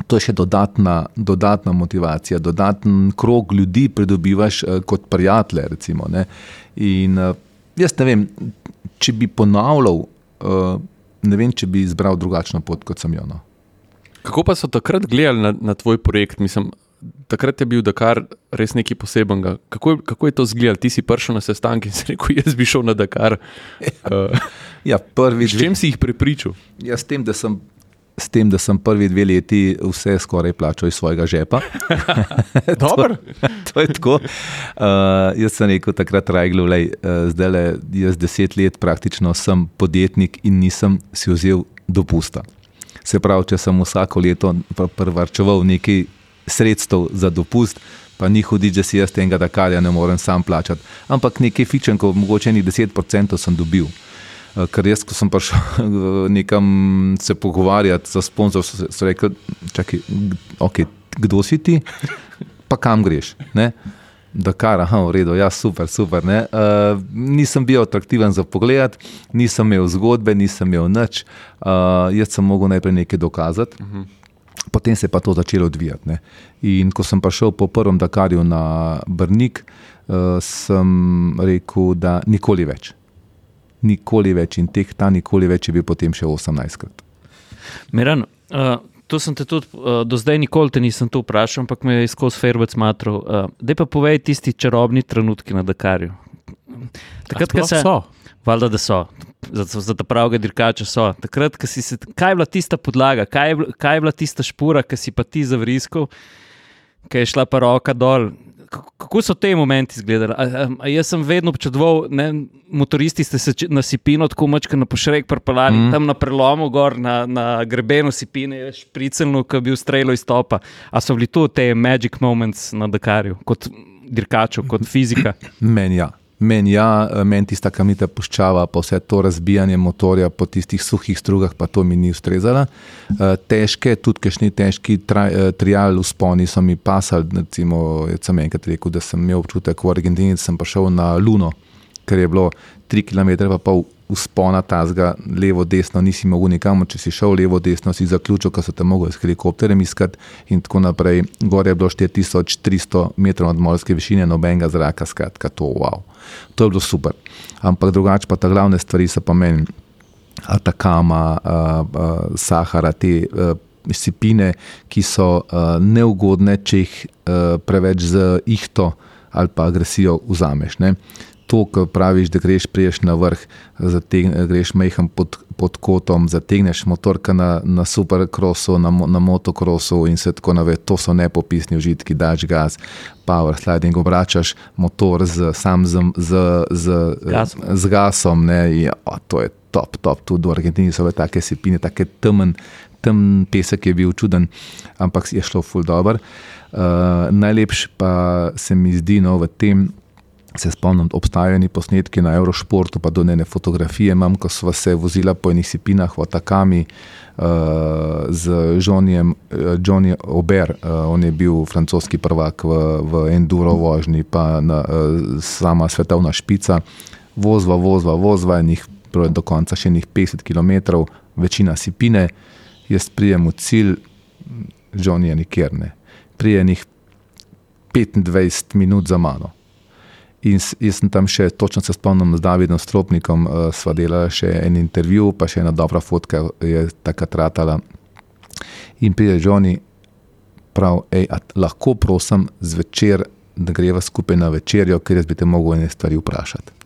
to je še dodatna, dodatna motivacija, dodaten krog ljudi pridobivaš uh, kot prijatelje. Recimo, ne? In uh, jaz ne vem, če bi ponavljal, uh, ne vem, če bi izbral drugačno pot kot sem jo. No. Kako pa so takrat gledali na, na tvoj projekt? Mislim, takrat je bil Dakar res nekaj posebenega. Kako, kako je to izgledalo? Ti si prišel na sestanek in si rekel, jaz bi šel na Dakar. Uh, ja, prvič. S čim si jih prepričal? Ja, s tem, da sem s tem, da sem prvi dve leti vse skoraj plačal iz svojega žepa. to, to je tako. Uh, jaz sem rekel takrat, Rajglo, uh, zdaj le jaz deset let praktično sem podjetnik in nisem si vzel dopusta. Se pravi, če sem vsako leto prvarčeval nekaj sredstev za dopust, pa ni hoditi, da si jaz tega Dakarja ne morem sam plačati. Ampak nekaj fičenkov, mogoče ni 10% sem dobil. Ker jaz, ko sem prišel nekam se pogovarjati za sponzor, so, so rekli, čakaj, okay, kdo si ti, pa kam greš. Ne? Da, kar, aha, v redu, ja, super, super. Uh, nisem bil atraktiven za pogled, nisem imel zgodbe, nisem imel nič. Uh, jaz sem mogel najprej nekaj dokazati, uh -huh. potem se je pa to začelo odvijati. Ne? In ko sem prišel po prvem Dakarju na Brnik, uh, sem rekel, da nikoli več nikoli več in teh ta nikoli več je bil potem še 18krat. Miran, uh, to sem te tudi uh, do zdaj nikoli te nisem to vprašal, ampak me je skozi Ferbec matro. Uh, Dej pa povej tisti čarobni trenutki na Dakarju. Takrat, ko se. So. Valjda, da so, za, za ta pravega dirkača so. Takrat, si se, kaj je bila tista podlaga, kaj je, kaj je bila tista špura, ki si pa ti zavriskal, ki je šla pa roka dol kako so te momenti izgledali? A, a, a jaz sem vedno občudoval, da motoristi ste se na sipino tako močko na pošrek prpalali, mm. tam na prelomu, gor na, na grebenu sipine, špricelno, ki bi ustrelil iz topa. A so bili to te magic moments na Dakarju, kot dirkačo, kot fizika? Meni ja. Meni ja, men tista kamnita puščava, pa vse to razbijanje motorja po tistih suhih strugah, pa to mi ni ustrezalo. Eh, težke, tudi kajšni težki eh, trial usponi so mi pasali. Recimo, sem enkrat rekel, da sem imel občutek v Argentini, da sem prišel na Luno, ker je bilo 3 km pa pol uspona tazga, levo, desno, nisi mogel nikamor, če si šel levo, desno, si zaključil, ker so te mogli s helikopterjem iskati in tako naprej. Gore je bilo 4300 metrov nad morske višine, nobenega zraka, skratka, to wow. To je bilo super. Ampak drugače pa ta glavne stvari so pa meni, Atakama, uh, uh, Sahara, te. Uh, Sipine, ki so uh, neugodne, če jih uh, preveč z ihto ali pa agresijo vzameš. Ne to, kar praviš, da greš priješ na vrh, zategne, greš mehen pod, pod kotom, zategneš motorka na, na supercrossu, na, na motocrossu in se tako naprej. To so nepopisni užitki, daš gas, power sliding, obračaš motor z, sam z, z, z, Gas. z gasom. Ne, in, o, to je top, top. Tudi v Argentini so bile take sipine, take temen. Tem pesek je bil čuden, ampak je šlo ful dobro. Uh, najlepši pa se mi zdi no, v tem, Se spomnim, obstajajo posnetki na Eurošportu, pa do nene fotografije imam, ko smo se vozili po enih sipinah v Atakami uh, z Johnnyjem, uh, Johnny Ober, uh, on je bil francoski prvak v, v Enduro vožnji, pa na, uh, sama svetovna špica. vozva, vozva, vozva, njih do konca še nekaj 50 km, večina sipine, jaz prijem v cilj, John je nikjer ne. Prijem jih 25 minut za mano. In jaz sem tam še, točno se spomnim, z Davidom Stropnikom, uh, sva delala še en intervju, pa še ena dobra fotka je takrat ratala. In pride Johnny, prav, ej, lahko prosim zvečer, da greva skupaj na večerjo, ker jaz bi te mogel ene stvari vprašati.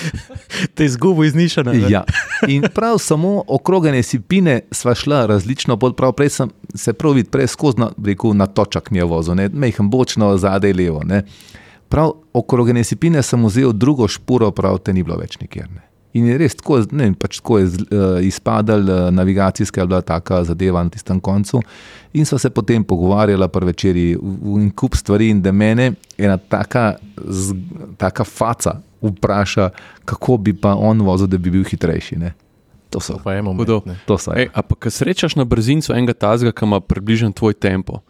Te izgubo iznišene. Ja. In prav samo okrogene sipine sva šla različno, prav prej sem se prav videl, prej skozi na, na točak mi je vozil, mehko bočno, zadaj levo. Ne. Prav okrogene sipine sem vzel drugo špuro, prav te ni bilo več nikjer. Ne. In je res tako, ne vem, pač tako je uh, izpadal, uh, navigacijska je bila taka zadeva na tistem koncu. In so se potem pogovarjali po večerji in kup stvari, in da mene ena taka, z, taka faca vpraša, kako bi pa on vozil, da bi bil hitrejši. Ne? To so pa eno Hudo. moment. Ej, a pa, ko srečaš na brzincu enega tazga, ki ima približno tvoj tempo.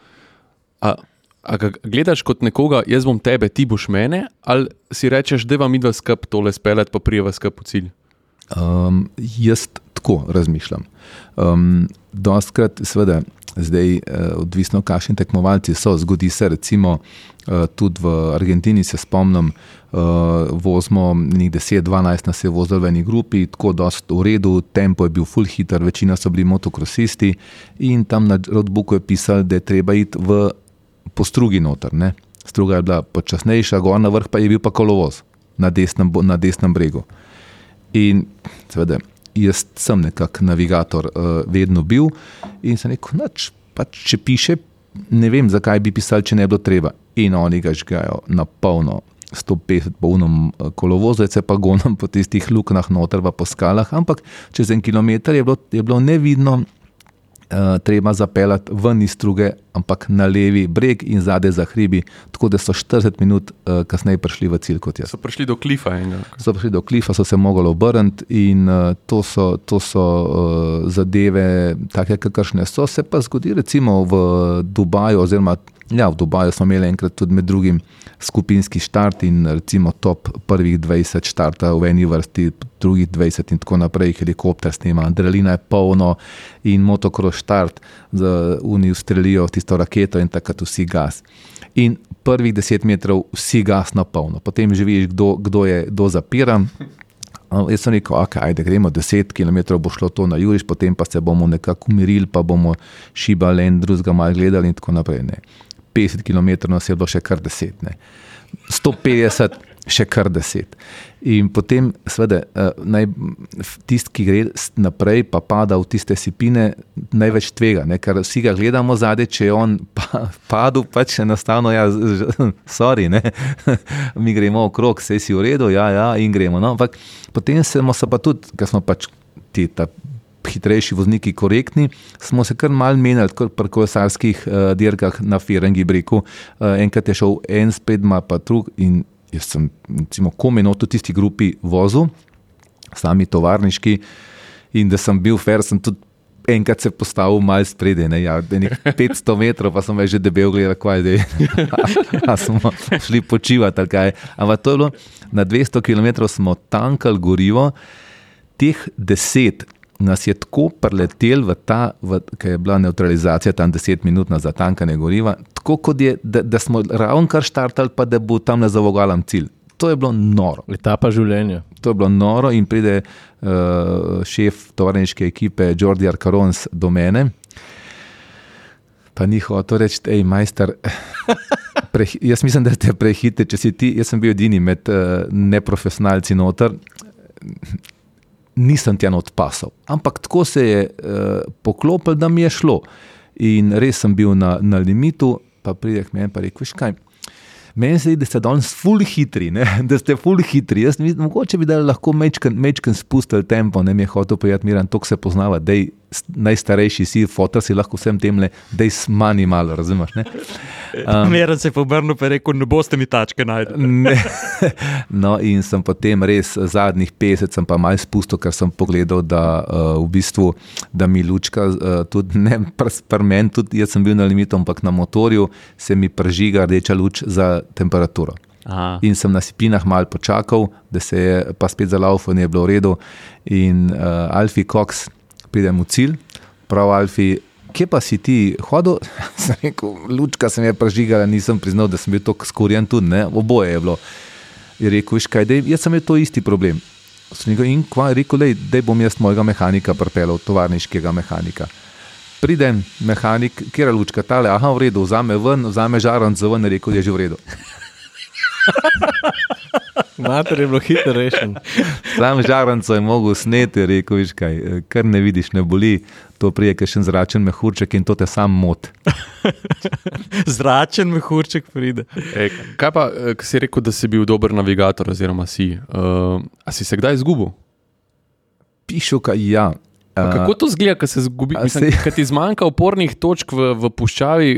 A, a ga gledaš kot nekoga, jaz bom tebe, ti boš mene, ali si rečeš, da vam idva skup tole spelet, pa prijeva skup v cilj. Um, jaz tako razmišljam. Um, Dostkrat, seveda, zdaj, uh, odvisno, kakšni tekmovalci so. Zgodi se, recimo, uh, tudi v Argentini, se spomnim, uh, vozimo nekaj 10-12 nas je vozil v eni grupi, tako je v redu, tempo je bil full hiter, večina so bili motokrosisti in tam na roadbooku je pisal, da je treba iti v postrugi noter. Ne? Struga je bila počasnejša, gor na vrh pa je bil pa kolovoz na desnem, na desnem bregu. In seveda, jaz sem nekako navigator, uh, vedno bil in sem rekel, noč, pač, če piše, ne vem, zakaj bi pisali, če ne bi bilo treba. In oni ga žgajo na polno. 150 polnom kolovozu, se pa gonom po tistih luknjah, noter pa po skalah, ampak čez en kilometr je bilo, je bilo nevidno, treba zapeljati ven iz struge, ampak na levi breg in zadaj za hribi, tako da so 40 minut uh, kasneje prišli v cilj kot jaz. So prišli do klifa enega. So prišli do klifa, so se mogli obrniti in uh, to so, to so uh, zadeve, take, kakršne so. Se pa zgodi, recimo v Dubaju, oziroma ja, v Dubaju smo imeli enkrat tudi med drugim skupinski štart in recimo top prvih 20 štarta v eni vrsti, drugih 20 in tako naprej, helikopter snima, adrenalina je polno in motokros štart z Unijo strelijo tisto raketo in takrat vsi gas. In prvih 10 metrov vsi gas na polno, potem že vidiš, kdo, kdo je kdo zapiran. Jaz sem rekel, okay, da gremo 10 km, bo šlo to na Juriš, potem pa se bomo nekako umirili, pa bomo šibali en drugega, malo gledali in tako naprej. Ne. 50 km nas je bilo še kar 10, ne. 150, še kar 10. In potem, seveda, naj, tisti, ki gre naprej, pa pada v tiste sipine, največ tvega, ne, ker vsi ga gledamo zadaj, če je on pa, padel, pač enostavno, ja, sorry, ne, mi gremo okrog, vse si v redu, ja, ja, in gremo. No, ampak potem smo se pa tudi, ker smo pač ti ta hitrejši vozniki korektni, smo se kar mal menjali pri kolesarskih uh, dirkah na Firengi breku. Uh, enkrat je šel en spet, ma pa drug in jaz sem, recimo, komeno v tisti grupi vozil, sami tovarniški in da sem bil fair, sem tudi enkrat se postavil mal spredje, ne, ja, 500 metrov, pa sem že debel gledal, kaj je, smo šli počivati, ali kaj. Ampak to je bilo, na 200 km smo tankali gorivo, teh deset nas je tako preletel v ta, ki je bila neutralizacija tam 10 minut za tankanje goriva, tako kot je, da, da smo ravno kar štartali, pa da bo tam na zavogalem cilj. To je bilo noro. Etapa življenja. To je bilo noro in pride uh, šef tovarniške ekipe Jordi Arkarons do mene. Pa ni hotel reči, hej, majster. Pre, jaz mislim, da ste prehitri, če si ti. Jaz sem bil edini med uh, neprofesionalci noter nisem tja odpasal. Ampak tako se je uh, poklopil, da mi je šlo. In res sem bil na, na limitu, pa prideš meni in rečeš, kaj. Meni se zdi, da ste danes fully hitri, ne? da ste fully hitri. Jaz mislim, mogoče bi lahko mečken spustili tempo, ne mi je hotel povedati, miran, to se poznava, da je najstarejši si, fotor si lahko vsem tem le, da je smani malo, razumeš? Um, miran se je pobrnil in rekel, ne boste mi tačke najdli. no in sem potem res zadnjih 50 sem pa mal spustil, ker sem pogledal, da uh, v bistvu, da mi lučka, uh, tudi ne prmen, tudi jaz sem bil na limitu, ampak na motorju se mi pržiga rdeča luč za temperaturo. Aha. In sem na Sipinah mal počakal, da se je pa spet zalaufal, in je bilo v redu. In uh, Alfi Cox, pridem v cilj, prav Alfi, kje pa si ti hodil? sem rekel, lučka sem je prežigala, nisem priznal, da sem bil tako skorjen tudi, ne? oboje je bilo. Je rekel, viš kaj, dej, jaz sem imel to isti problem. Sem rekel, in kva rekel, da bom jaz mojega mehanika pripeljal, tovarniškega mehanika. Pridem, mehanik, kjer je lučka, tale, aha, v redu, vzame ven, vzame žaran za ven, rekel je že v redu. Mater je bilo hitro rešen. Sam žaranco je mogel sneti, rekel viš kaj, kar ne vidiš, ne boli, to prije, ker še en zračen mehurček in to te sam mot. Zračen mehurček pride. E, kaj pa, eh, ko si rekel, da si bil dober navigator, oziroma si? Uh, a si se kdaj izgubil? Pišu, kaj ja. Uh, Kako to zgleda, ko se zgubi? Mislim, Kaj ti zmanjka opornih točk v, v puščavi,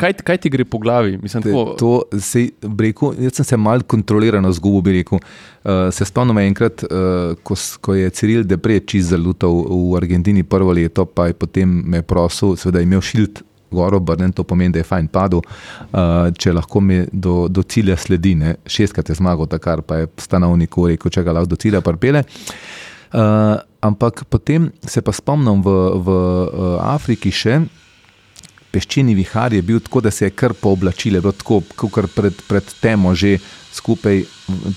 kaj, kaj ti gre po glavi? Mislim, Te, tako, to se rekel, jaz sem se mal kontrolirano zgubil, bi rekel. Uh, se spomnim enkrat, uh, ko, ko je Ciril Depre čist zalutal v Argentini prvo leto, pa je potem me prosil, seveda je imel šilt. Goro obrnen, to pomeni, da je fajn padel, uh, če lahko mi do, do cilja sledi. Ne. Šestkrat je zmagal, takar pa je stanovnik rekel, če ga lahko do cilja pripele. Uh, ampak potem se pa spomnim v, v uh, Afriki še, peščeni vihar je bil tako, da se je kar pooblačile, bilo tako, kot pred, pred temo že skupaj,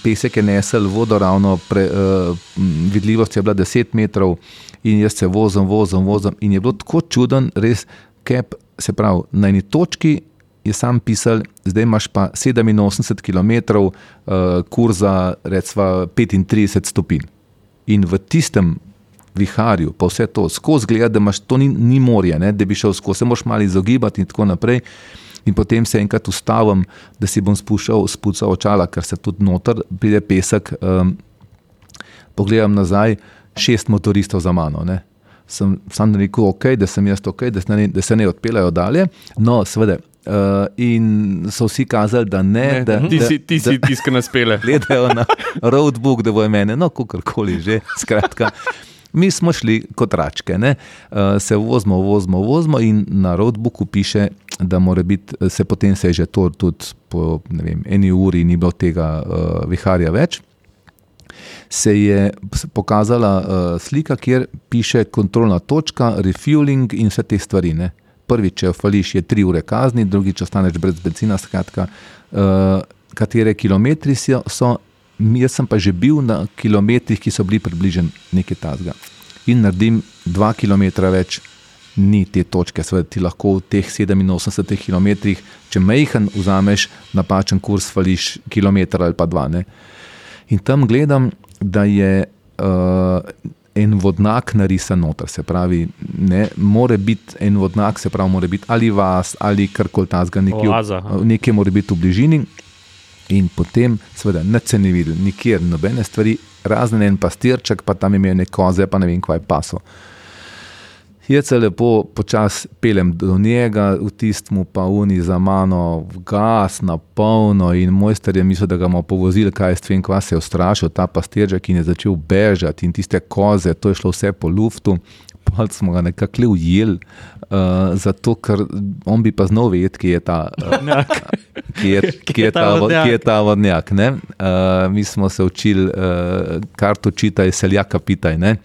pesek je nesel, vodo ravno, pre, uh, vidljivost je bila 10 metrov in jaz se vozim, vozim, vozim in je bilo tako čuden, res, kep, se pravi, na eni točki je sam pisal, zdaj imaš pa 87 km, uh, kurza, recimo 35 stopinj. In v tistem viharju, pa vse to skozi gleda, da imaš to ni, ni morje, ne, da bi šel skozi, se moraš malo izogibati in tako naprej. In potem se enkrat ustavim, da si bom spuščal, spucal očala, ker se tudi noter pride pesek. Um, pogledam nazaj, šest motoristov za mano. Ne. Sem sam rekel, okay, da sem jaz ok, da se ne, da se ne odpeljajo dalje. No, seveda. Uh, in so vsi kazali, da ne. ne, da, ti da, si, ti si tisk, ki nas pele. gledajo na roadbook, da bo mene, no, kakorkoli že. Skratka, mi smo šli kot račke, ne? uh, se vozimo, vozimo, vozimo in na roadbooku piše, da mora biti, se potem se je že to tudi po vem, eni uri ni bilo tega uh, viharja več. Se je pokazala uh, slika, kjer piše kontrolna točka, refueling in vse te stvari. Ne? Prvič, če fališ, je tri ure kazni, drugič, ostaneš brez benzina. Skratka, uh, katere kilometri so, so, jaz sem pa že bil na kilometrih, ki so bili približeni nekaj tasga. In naredim dva km več, ni te točke, seveda ti lahko v teh 87 km, če mejhen vzameš napačen kurs, fališ kilometr ali pa dva. Ne? In tam gledam, da je uh, en vodnak narisan noter, se pravi, ne, more biti en vodnak, se pravi, mora biti ali vas ali karkoli tasga, nekje, nekje mora biti v bližini. In potem, seveda, ne se ni videl, nikjer nobene stvari, razen en pastirček, pa tam imajo neke koze, pa ne vem, kaj paso. Jaz se lepo počasi pelem do njega, v tistmu pa uni za mano, gas, na polno. In mojster je mislil, da ga bomo povozili, kaj s tem, kva se je ustrašil, ta pastirček in je začel bežati in tiste koze, to je šlo vse po luftu. Pa smo ga nekako le ujeli, uh, zato ker on bi pa znal vedeti, kje je ta, uh, kje je, kje je ta, vo- kje je ta vodnjak. ne. Uh, mi smo se učili, uh, kar to čitaj, seljaka pitaj. Ne?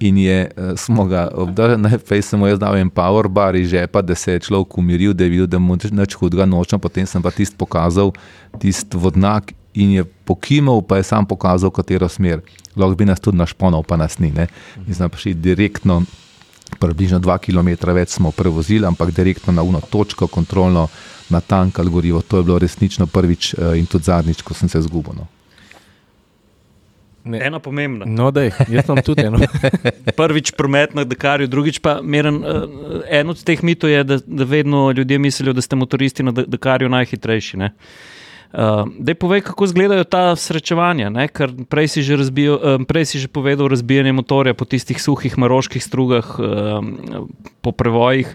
In je, smo ga obdržali, najprej sem mu dal en power bar iz žepa, da se je človek umiril, da je videl, da mu nič hudega nočem, potem sem pa tisti pokazal, tisti vodnak in je pokimal, pa je sam pokazal, katero smer. Lahko bi nas tudi našponal, pa nas ni. Ne? In smo prišli direktno, približno 2 km več smo prevozili, ampak direktno na uno točko, kontrolno na tank ali gorivo. To je bilo resnično prvič eh, in tudi zadnjič, ko sem se zgubil. No. Ne. Ena pomembna. No, da, jaz imam tudi eno. Prvič promet na Dakarju, drugič pa meren. Uh, en od teh mitov je, da, da vedno ljudje mislijo, da ste motoristi na Da- Dakarju najhitrejši. Ne? Uh, Dej povej, kako izgledajo ta srečevanja. Ne? Ker prej si, že razbijo, uh, prej si že povedal razbijanje motorja po tistih suhih maroških strugah, uh, po prevojih.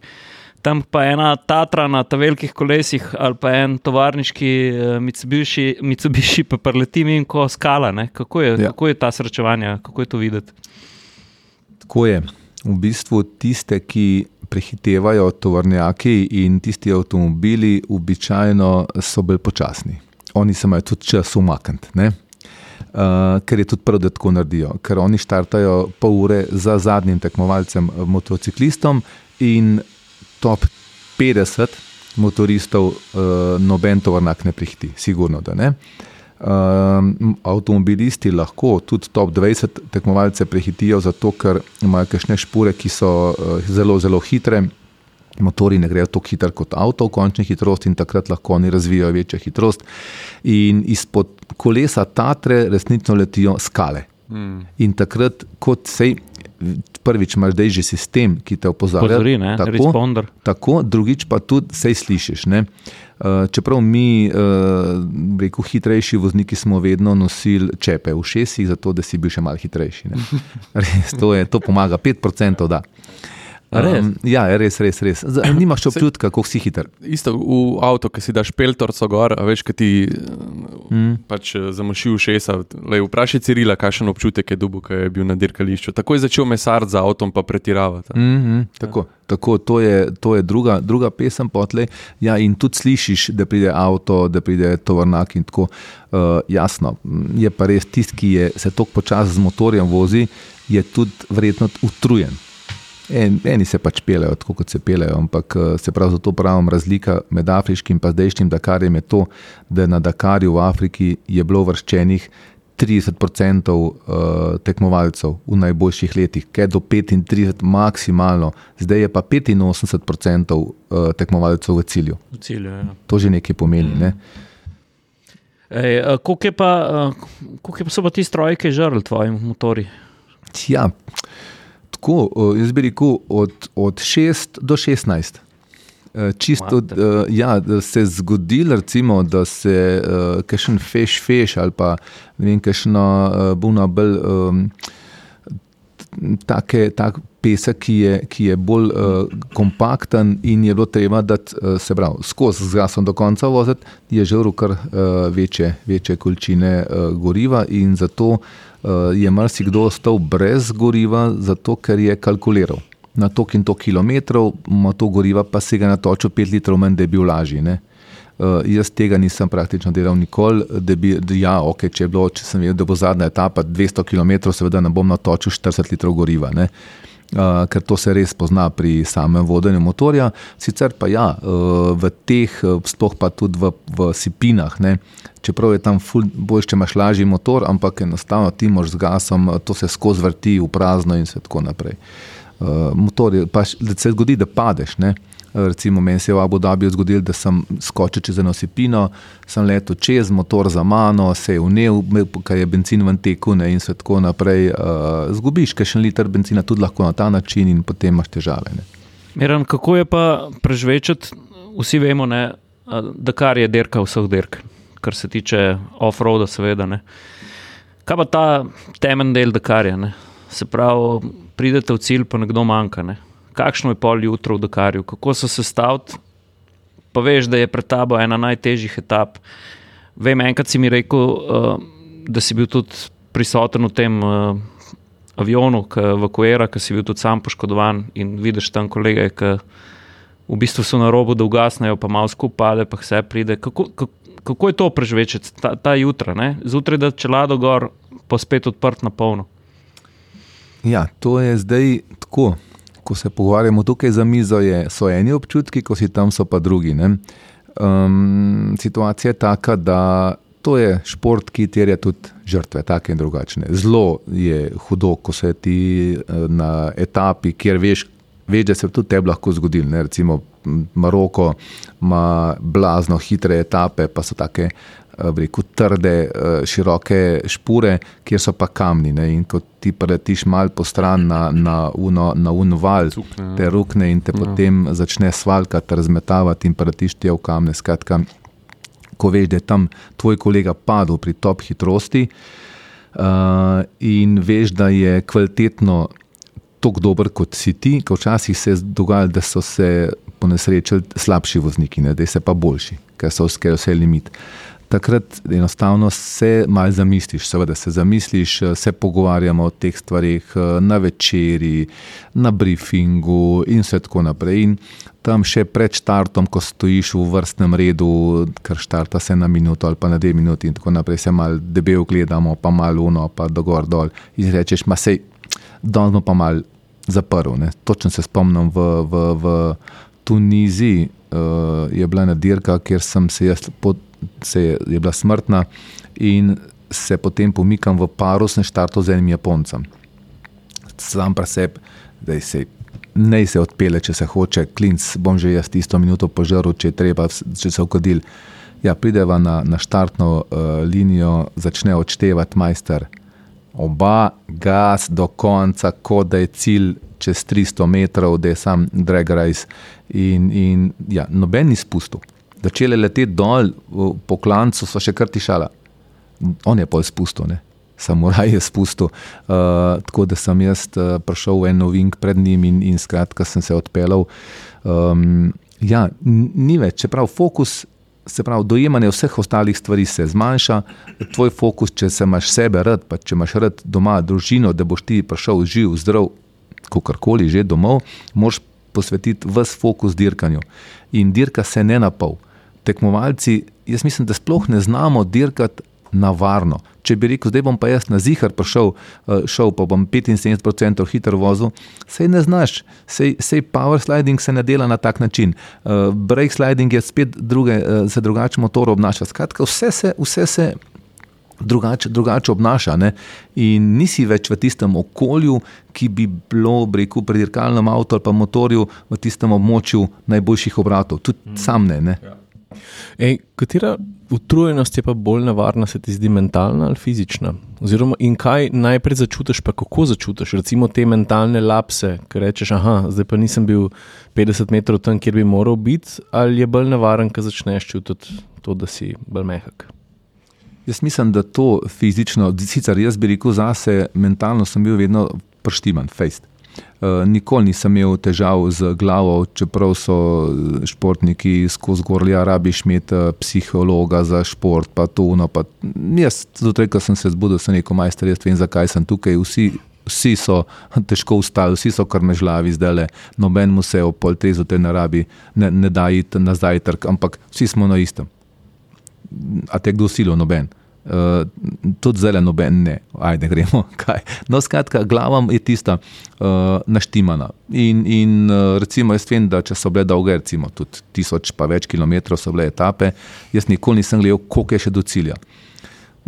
Tam pa ena Tatra na ta velikih kolesih ali pa en tovarniški uh, Mitsubishi, Mitsubishi pa preleti in ko skala. Ne? Kako je, Ja. ja. kako je ta srečevanja, kako je to videti? Tako je. V bistvu tiste, ki prehitevajo tovornjaki in tisti avtomobili, običajno so bolj počasni. Oni se imajo tudi čas umakniti. Uh, ker je tudi prav, da tako naredijo, ker oni štartajo pol ure za zadnjim tekmovalcem, motociklistom, in top 50 motoristov, uh, noben tovornjak ne prihiti, sigurno da ne. Uh, avtomobilisti lahko tudi top 20 tekmovalce prehitijo, zato ker imajo kakšne špore, ki so uh, zelo, zelo hitre. Motori ne grejo tako hitro kot avto, v končni hitrosti, in takrat lahko oni razvijajo večjo hitrost. In izpod kolesa Tatre resnično letijo skale. Mm. In takrat, kot sej, prvič imaš zdaj že sistem, ki te opozarja. Pozori, ne, tako, tako, drugič pa tudi sej slišiš. Ne? Čeprav mi, rekel, hitrejši vozniki smo vedno nosili čepe v šestih, zato da si bil še malo hitrejši. Res, to, je, to pomaga, 5% da. Um, ja, res, res. res. Nimaš občutka, kako si hiter. Isto v avtu, ki si daš peltorco gor, veš, ki ti mm. pač eh, zamoši v šesa. Vprašaj Cirila, kakšen občutek je dubu, ki je bil na dirkališču. Tako je začel mesar za avtom, pa pretiravati. Mm -hmm, tako, ja. tako, to je, to je druga, druga pesem potlej. Ja, in tudi slišiš, da pride avto, da pride tovornjak in tako. Uh, jasno, je pa res tisti, ki je, se tako počasi z motorjem vozi, je tudi verjetno utrujen. En, eni se pač pelejo, tako kot se pelejo, ampak eh, se pravi, zato pravim, razlika med afriškim in zdajšnjim Dakarjem je to, da na Dakarju v Afriki je bilo vrščenih 30% uh, tekmovalcev v najboljših letih, kaj do 35% maksimalno, zdaj je pa 85% uh, eh, tekmovalcev v cilju. V cilju ja. To že nekaj pomeni. Ne? Ej, koliko je pa, koliko so pa ti strojke žrli, tvoji motori? Ja, tako, jaz bi rekel, od, od 6 do 16. E, čisto, uh, ja, da se je zgodilo, recimo, da se uh, kakšen feš, feš ali pa vem, kakšno uh, buna bolj um, take, tak pesek, ki je, ki je bolj uh, kompakten in je bilo treba, da uh, se pravi, skozi z gasom do konca voziti, je že vrukar uh, večje, večje količine uh, goriva in zato uh, je marsikdo ostal brez goriva, zato ker je kalkuliral. Na tok in tok kilometrov ima to goriva, pa se ga natočil 5 litrov manj, da je bil lažji. Uh, jaz tega nisem praktično delal nikoli, da bi, ja, okay, če, bilo, če sem vedel, da bo zadnja etapa 200 km, seveda ne bom natočil 40 litrov goriva. Ne? Uh, ker to se res pozna pri samem vodenju motorja. Sicer pa ja, uh, v teh, sploh pa tudi v, v sipinah, ne, čeprav je tam bolj, če imaš lažji motor, ampak enostavno ti moš z gasom, to se skozi vrti v prazno in tako naprej. Uh, motor je, pa se zgodi, da padeš. Ne? Recimo, meni se je v Abu Dhabiju zgodilo, da sem skočil čez eno sipino, sem letel čez motor za mano, se je unil, kaj je benzin v teku ne, in tako naprej. Uh, zgubiš kakšen liter benzina tudi lahko na ta način in potem imaš težave. Miran, kako je pa prežvečati, vsi vemo, ne, da kar je derka vseh derk kar se tiče off-roada, seveda. Ne. Kaj pa ta temen del Dakarja? Ne? Se pravi, pridete v cilj, pa nekdo manjka. Ne? Kakšno je pol jutro v Dakarju, kako so se stavili? Pa veš, da je pred tabo ena najtežjih etap. Vem, enkrat si mi rekel, uh, da si bil tudi prisoten v tem uh, avionu, ki evakuira, ki si bil tudi sam poškodovan in vidiš tam kolege, ki v bistvu so na robu, da ugasnejo, pa malo skupaj, pa vse pride. Kako, kako, kako je to preživeti ta, ta jutra, zjutraj, da če lado gor, pa spet odprt na polno. Ja, to je zdaj tako. Ko se pogovarjamo tukaj za mizo, je, so eni občutki, ko si tam, so pa drugi. Um, situacija je taka, da to je šport, ki terja tudi žrtve, take in drugačne. Zelo je hudo, ko se ti eh, na etapi, kjer veš, veš, da se tudi tebi lahko zgodi. Recimo Maroko ima blazno hitre etape, pa so tako eh, trde, eh, široke špore, kjer so pa kamni. Ne? In ko ti preletiš malo po stran na, na, uno, na unval, ja. te rukne in te ja. potem začne svalkati, razmetavati in preletiš ti v kamne. Skratka, ko veš, da je tam tvoj kolega padel pri top hitrosti. Uh, in veš, da je kvalitetno tako dober kot si ti, ker včasih se je dogajalo, da so se ponesrečili slabši vozniki, ne, da so pa boljši, ker so vse limit. Takrat enostavno se malo zamisliš, seveda se zamisliš, eh, se pogovarjamo o teh stvarih eh, na večerji, na briefingu in vse tako naprej. In tam še pred štartom, ko stojiš v vrstnem redu, ker štarta se na minuto ali pa na dve minuti in tako naprej, se malo debel gledamo, pa malo uno, pa dogor dol in rečeš, ma sej, dolno pa malo zaprl. Ne. Točno se spomnim v, v, v Tuniziji. Uh, je bila ena dirka, kjer sem se jaz pod, se je, je bila smrtna, in se potem pomikam v parusne štarte z enim Japoncem. Sam pa sebi, da se ne se odpele, če se hoče, klinc, bom že jaz tisto minuto požrl, če treba, če se ukodil. Ja, prideva na, na štartno uh, linijo, začne odštevati majster. Oba gas do konca, kot da je cilj čez 300 metrov, da je sam drag race. In, in ja, noben ni spustil začele leteti dol po klancu, so še kar tišala. On je pa izpustil, samuraj je spustil. Uh, tako da sem jaz uh, prišel v en novink pred njim in, in skratka sem se odpeljal. Um, ja, ni več, čeprav fokus. Se pravi, dojemanje vseh ostalih stvari se zmanjša, tvoj fokus, če se imaš sebe rad, pa če imaš rad doma družino, da boš ti prišel živ, zdrav, kakorkoli že domov, moraš posvetiti vse fokus dirkanju. In dirka se ne na pol tekmovalci, jaz mislim, da sploh ne znamo dirkati na varno. Če bi rekel, zdaj bom pa jaz na zihar prišel, eh, šel pa bom 75% hitro vozil, sej ne znaš, sej, sej power sliding se ne dela na tak način. Uh, brake sliding je spet druge, uh, se drugače motor obnaša. Skratka, vse se, vse se drugače, drugače obnaša ne? in nisi več v tistem okolju, ki bi bilo, rekel, pri dirkalnem avtu ali pa motorju v tistem območju najboljših obratov. Tudi mm. sam ne. ne? Ja. Ej, katera utrujenost je pa bolj nevarna, se ti zdi mentalna ali fizična? Oziroma, in kaj najprej začutiš, pa kako začutiš, recimo te mentalne lapse, ki rečeš, ah, zdaj pa nisem bil 50 metrov tam, kjer bi moral biti, ali je bolj nevaren, ko začneš čutiti to, da si bolj mehak. Jaz mislim, da to fizično, sicer jaz bi rekel zase, mentalno sem bil vedno prštiman, fejst. Eh, nikoli nisem imel težav z glavo, čeprav so eh, športniki skozi gorlja, rabiš imeti eh, psihologa za šport. Pa to, no, pa jaz, zato sem se zbudil, sem rekel, majster, jaz vem, zakaj sem tukaj. Vsi, vsi so težko ustali, vsi so kar mežlavi, zdaj le noben mu se ob pol trezu te narabi, ne, ne da iti nazaj trg, ampak vsi smo na istem. A te kdo silo, noben. Uh, tudi zelo noben, ne, ajde, gremo. Kaj. No, skratka, glava je tista uh, naštimana. In, in uh, recimo, jaz vem, da če so bile dolge, recimo tudi tisoč pa več kilometrov, so bile etape, jaz nikoli nisem gledal, koliko je še do cilja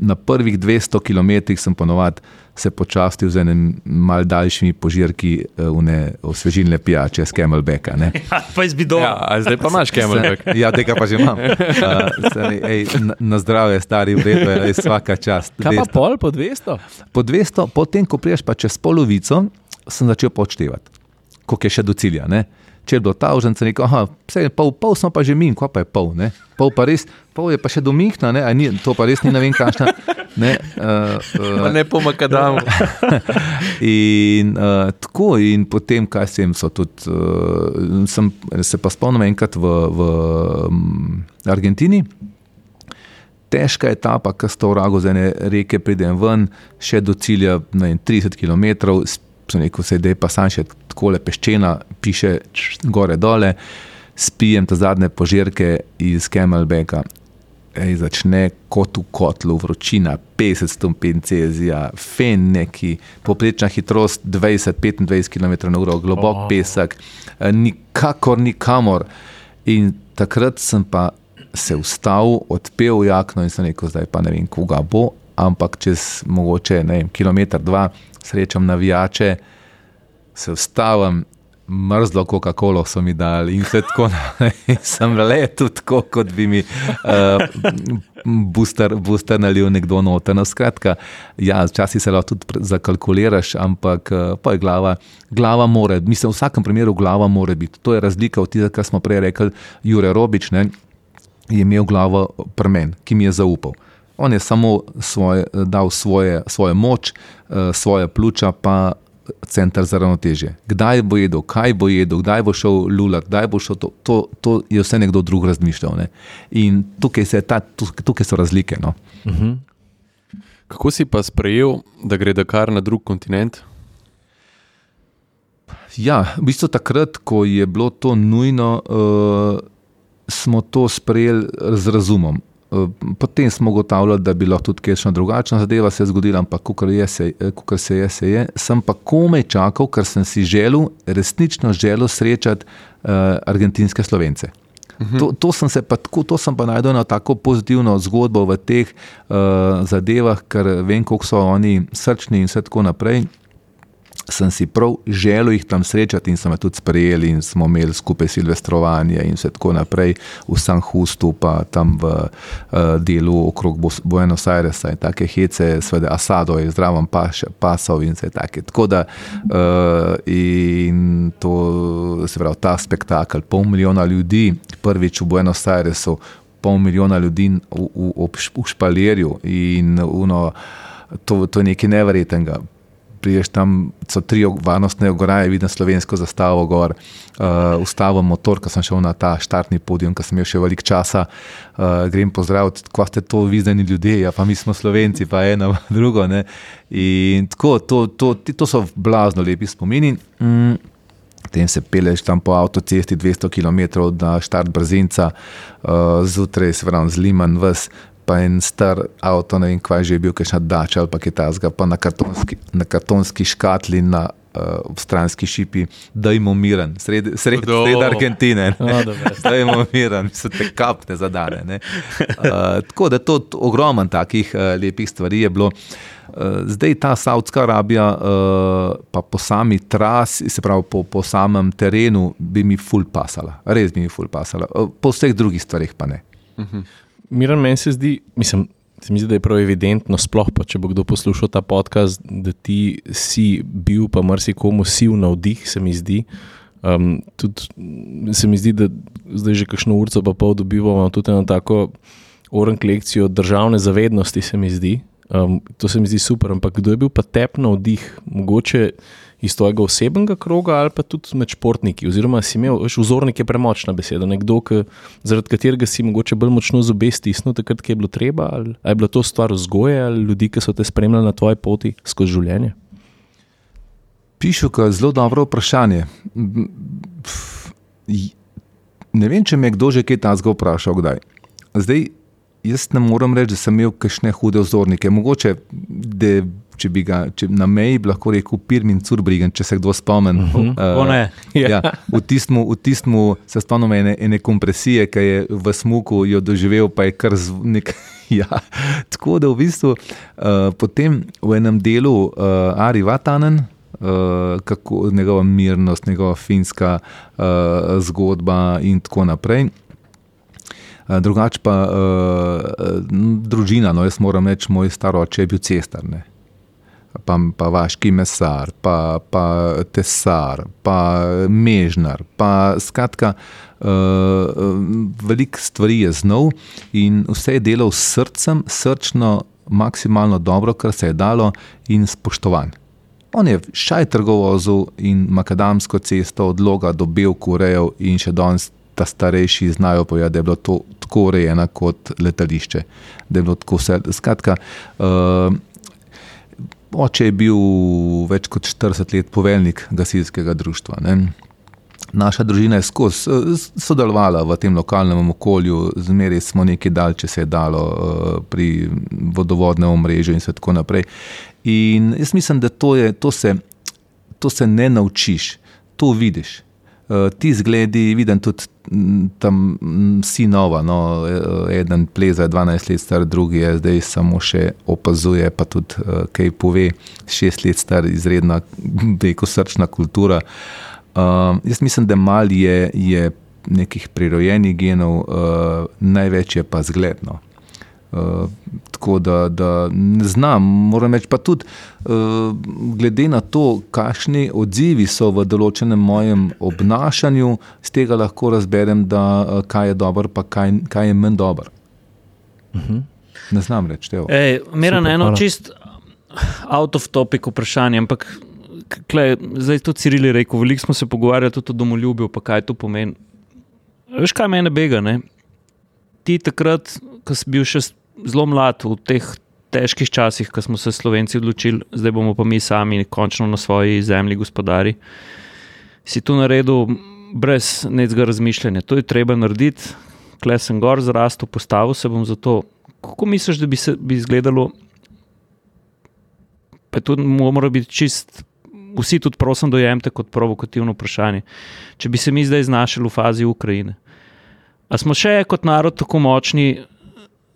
na prvih 200 km sem ponovadi se počastil z enim mal daljšimi požirki v eh, osvežilne pijače, s Camelbacka. Ja, pa izbido. Ja, zdaj pa imaš Camelback. Ja, tega pa že imam. Uh, ej, na, na zdravje, stari vredno, je vsaka čast. Kaj pa pol po 200? Po 200, potem ko priješ pa čez polovico, sem začel počtevati, koliko je še do cilja. Ne? če je bilo ta užen, se reče, vse je pol, pol smo pa že mi, ko pa je pol, ne? pol pa res, pol je pa še domihna, to pa res ni ne vem kakšna. Ne, uh, uh, ne pomaka, da imamo. in uh, tako, in potem, kaj sem, so tudi, uh, sem se pa spomnil enkrat v, v um, Argentini. Težka etapa, ki sta v Ragu z ene reke, pridem ven, še do cilja vem, 30 km, sem rekel, se je pa sam še tako le peščena, piše gore dole, spijem ta zadnje požirke iz Kemalbeka. Ej, začne kot v kotlu, vročina 50 stopinj Celzija, fen neki, poprečna hitrost 20-25 km/h, globok oh. pesek, eh, nikakor nikamor. In takrat sem pa se ustavil, odpel jakno in sem rekel, zdaj pa ne vem, koga bo, ampak čez mogoče ne vem, kilometr, dva srečam navijače, se vstavim, mrzlo Coca-Cola so mi dali in vse tako naprej. Sem letel tako, kot bi mi uh, booster, booster nalil nekdo noter. No, skratka, ja, včasih se lahko tudi zakalkuliraš, ampak uh, pa je glava, glava more, mislim, v vsakem primeru glava more biti. To je razlika od tega, kar smo prej rekli, Jure Robič, ne, je imel glavo premen, ki mi je zaupal. On je samo svoje, dal svoje, svojo moč, uh, svoje pljuča, pa center za ravnotežje. Kdaj bo jedel, kaj bo jedel, kdaj bo šel lulat, kdaj bo šel to, to, to je vse nekdo drug razmišljal. Ne? In tukaj, ta, tukaj so razlike. No? Uh -huh. Kako si pa sprejel, da gre Dakar na drug kontinent? Ja, v bistvu takrat, ko je bilo to nujno, uh, smo to sprejeli z razumom. Eh, potem smo ugotavljali, da bi lahko tudi kakšna drugačna zadeva se zgodila, ampak kar se, se je, se je. Sem pa komaj čakal, ker sem si želel, resnično želel srečati uh, argentinske slovence. Mhm. To, to, sem pa, tako, to sem pa najdel na tako pozitivno zgodbo v teh uh, zadevah, ker vem, kako so oni srčni in vse tako naprej sem si prav želel jih tam srečati in so me tudi sprejeli in smo imeli skupaj silvestrovanje in vse tako naprej v San Hustu, pa tam v uh, delu okrog Buenos Airesa in take hece, svede Asado je zdravo pasal in vse take. Tako da uh, in to se pravi ta spektakel, pol milijona ljudi, prvič v Buenos Airesu, pol milijona ljudi v, v, v, v špalerju in uno, to, to je nekaj nevrjetnega priješ tam, so tri varnostne ograje, vidiš slovensko zastavo, gor, uh, ustavim motor, ko sem šel na ta štartni podium, ko sem imel še veliko časa, uh, grem pozdraviti, ko ste to videni ljudje, ja, pa mi smo slovenci, pa eno, drugo. Ne? In tako, to, to, to, to so blazno lepi spomini. Mm. Potem se peleš tam po avtocesti 200 km na štart brzinca, uh, zjutraj se vrnem z Liman, ves, pa en star avto, ne vem, kvaj že je bil, kaj še dača ali pa kitajska, pa na kartonski, na kartonski škatli na uh, stranski šipi, da jim umiren, sredi sred, sred Argentine. Da jim umiren, so te kapne zadane. Uh, tako da to ogromen takih uh, lepih stvari je bilo. Zdaj ta Saudska Arabija, pa po sami trasi, se pravi po, po samem terenu, bi mi ful pasala, res bi mi ful pasala, po vseh drugih stvarih pa ne. Uh mhm. -huh. Miren, meni se zdi, mislim, se mi zdi, da je prav evidentno, sploh pa če bo kdo poslušal ta podcast, da ti si bil, pa marsikomu si v navdih, se mi zdi. Um, tudi se mi zdi, da zdaj že kakšno urco pa pol dobivamo tudi eno tako orank lekcijo državne zavednosti, se mi zdi. Um, to se mi zdi super, ampak kdo je bil pa tep na vdih, mogoče iz tvojega osebnega kroga ali pa tudi med športniki. Oziroma, si imel, vzornik je premočna beseda, nekdo, ki, zaradi katerega si mogoče bolj močno zobe stisnil, takrat, ki je bilo treba, ali, ali je bila to stvar vzgoje ali ljudi, ki so te spremljali na tvoji poti skozi življenje. Pišu, da je zelo dobro vprašanje. Ne vem, če me je kdo že kaj takega vprašal, kdaj. Zdaj, jaz ne morem reči, da sem imel kakšne hude vzornike. Mogoče, da če bi ga če na meji lahko rekel Pirmin Curbrigen, če se kdo spomni. Uh -huh. uh, ja, v tistem se spomnim ene, ene kompresije, ki je v smuku jo doživel, pa je kar nek. Ja. Tako da v bistvu uh, potem v enem delu uh, Ari Vatanen. Uh, kako njegova mirnost, njegova finska uh, zgodba, in tako naprej. Uh, drugače pa uh, družina, no, jaz moram reči, moj staro oče je bil cestar. Ne pa, pa vaški mesar, pa, pa tesar, pa mežnar. Pa, skratka, uh, veliko stvari je znal in vse je delal s srcem, srčno, maksimalno dobro, kar se je dalo, in spoštovan. On je šaj trgovozil in makadamsko cesto od Loga do Belku urejal in še danes ta starejši znajo povedati, da je bilo to tako urejeno kot letališče. Da je bilo tako vse. Skratka, uh, Oče je bil več kot 40 let poveljnik gasilskega društva. Ne. Naša družina je skozi sodelovala v tem lokalnem okolju, zmeraj smo nekaj dal, če se je dalo eh, pri vodovodnem omrežju in tako naprej. In jaz mislim, da to, je, to, se, to se ne naučiš, to vidiš. Ti zgledi, vidim tudi tam sinova, no, e, eden pleza, 12 let star, drugi je zdaj samo še opazuje, pa tudi uh, kaj pove, šest let star, izredna, dejko srčna kultura. Uh, jaz mislim, da mal je, je nekih prirojenih genov, uh, največ je pa zgledno. Uh, tako da, da ne znam, moram reči pa tudi, uh, glede na to, kakšni odzivi so v določenem mojem obnašanju, z tega lahko razberem, da uh, kaj je dobro, pa kaj, kaj je manj dobro. Uh mhm. -huh. Ne znam reči. Mera na eno čist out of topic vprašanje, ampak kle, zdaj to Ciril je rekel, veliko smo se pogovarjali tudi o domoljubju, pa kaj to pomeni. Veš, kaj mene bega? Ne? Ti takrat, ko si bil še zelo mlad v teh težkih časih, ko smo se Slovenci odločili, zdaj bomo pa mi sami končno na svoji zemlji gospodari, si to naredil brez nekega razmišljanja. To je treba narediti, kle sem gor zrastel, postavil se bom za to. Kako misliš, da bi se bi izgledalo? Pa to mora biti čist. Vsi tudi prosim, dojemite kot provokativno vprašanje. Če bi se mi zdaj znašli v fazi Ukrajine, a smo še kot narod tako močni,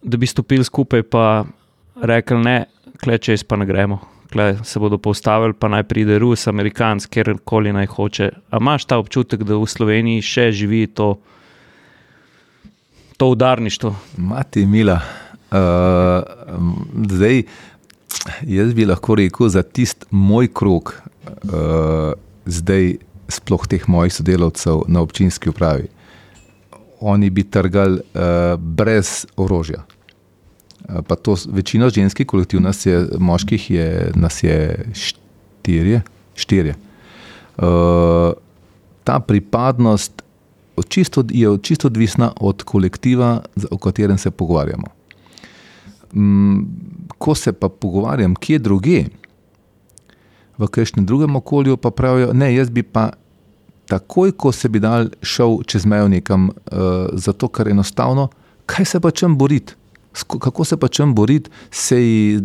da bi stopili skupaj in rekli: ne, kleče, pa ne gremo, kle se bodo postavili, pa naj pride Rus, Amerikanc, kjerkoli naj hoče. A imaš ta občutek, da v Sloveniji še živi to, to udarništvo? Mati, mila. Uh, zdaj, jaz bi lahko rekel za tisti moj krok, uh, zdaj sploh teh mojih sodelavcev na občinski upravi. Oni bi trgali uh, brez orožja. Uh, pa to večino ženskih kolektiv, nas je, moških je, nas je štirje. štirje. Uh, ta pripadnost čisto, je čisto odvisna od kolektiva, o katerem se pogovarjamo. Um, ko se pa pogovarjam, kje druge, v kakšnem drugem okolju, pa pravijo, ne, jaz bi pa takoj, ko se bi dal šel čez mejo nekam, uh, zato ker enostavno, kaj se pa čem boriti. Kako se pa čem boriti, se ji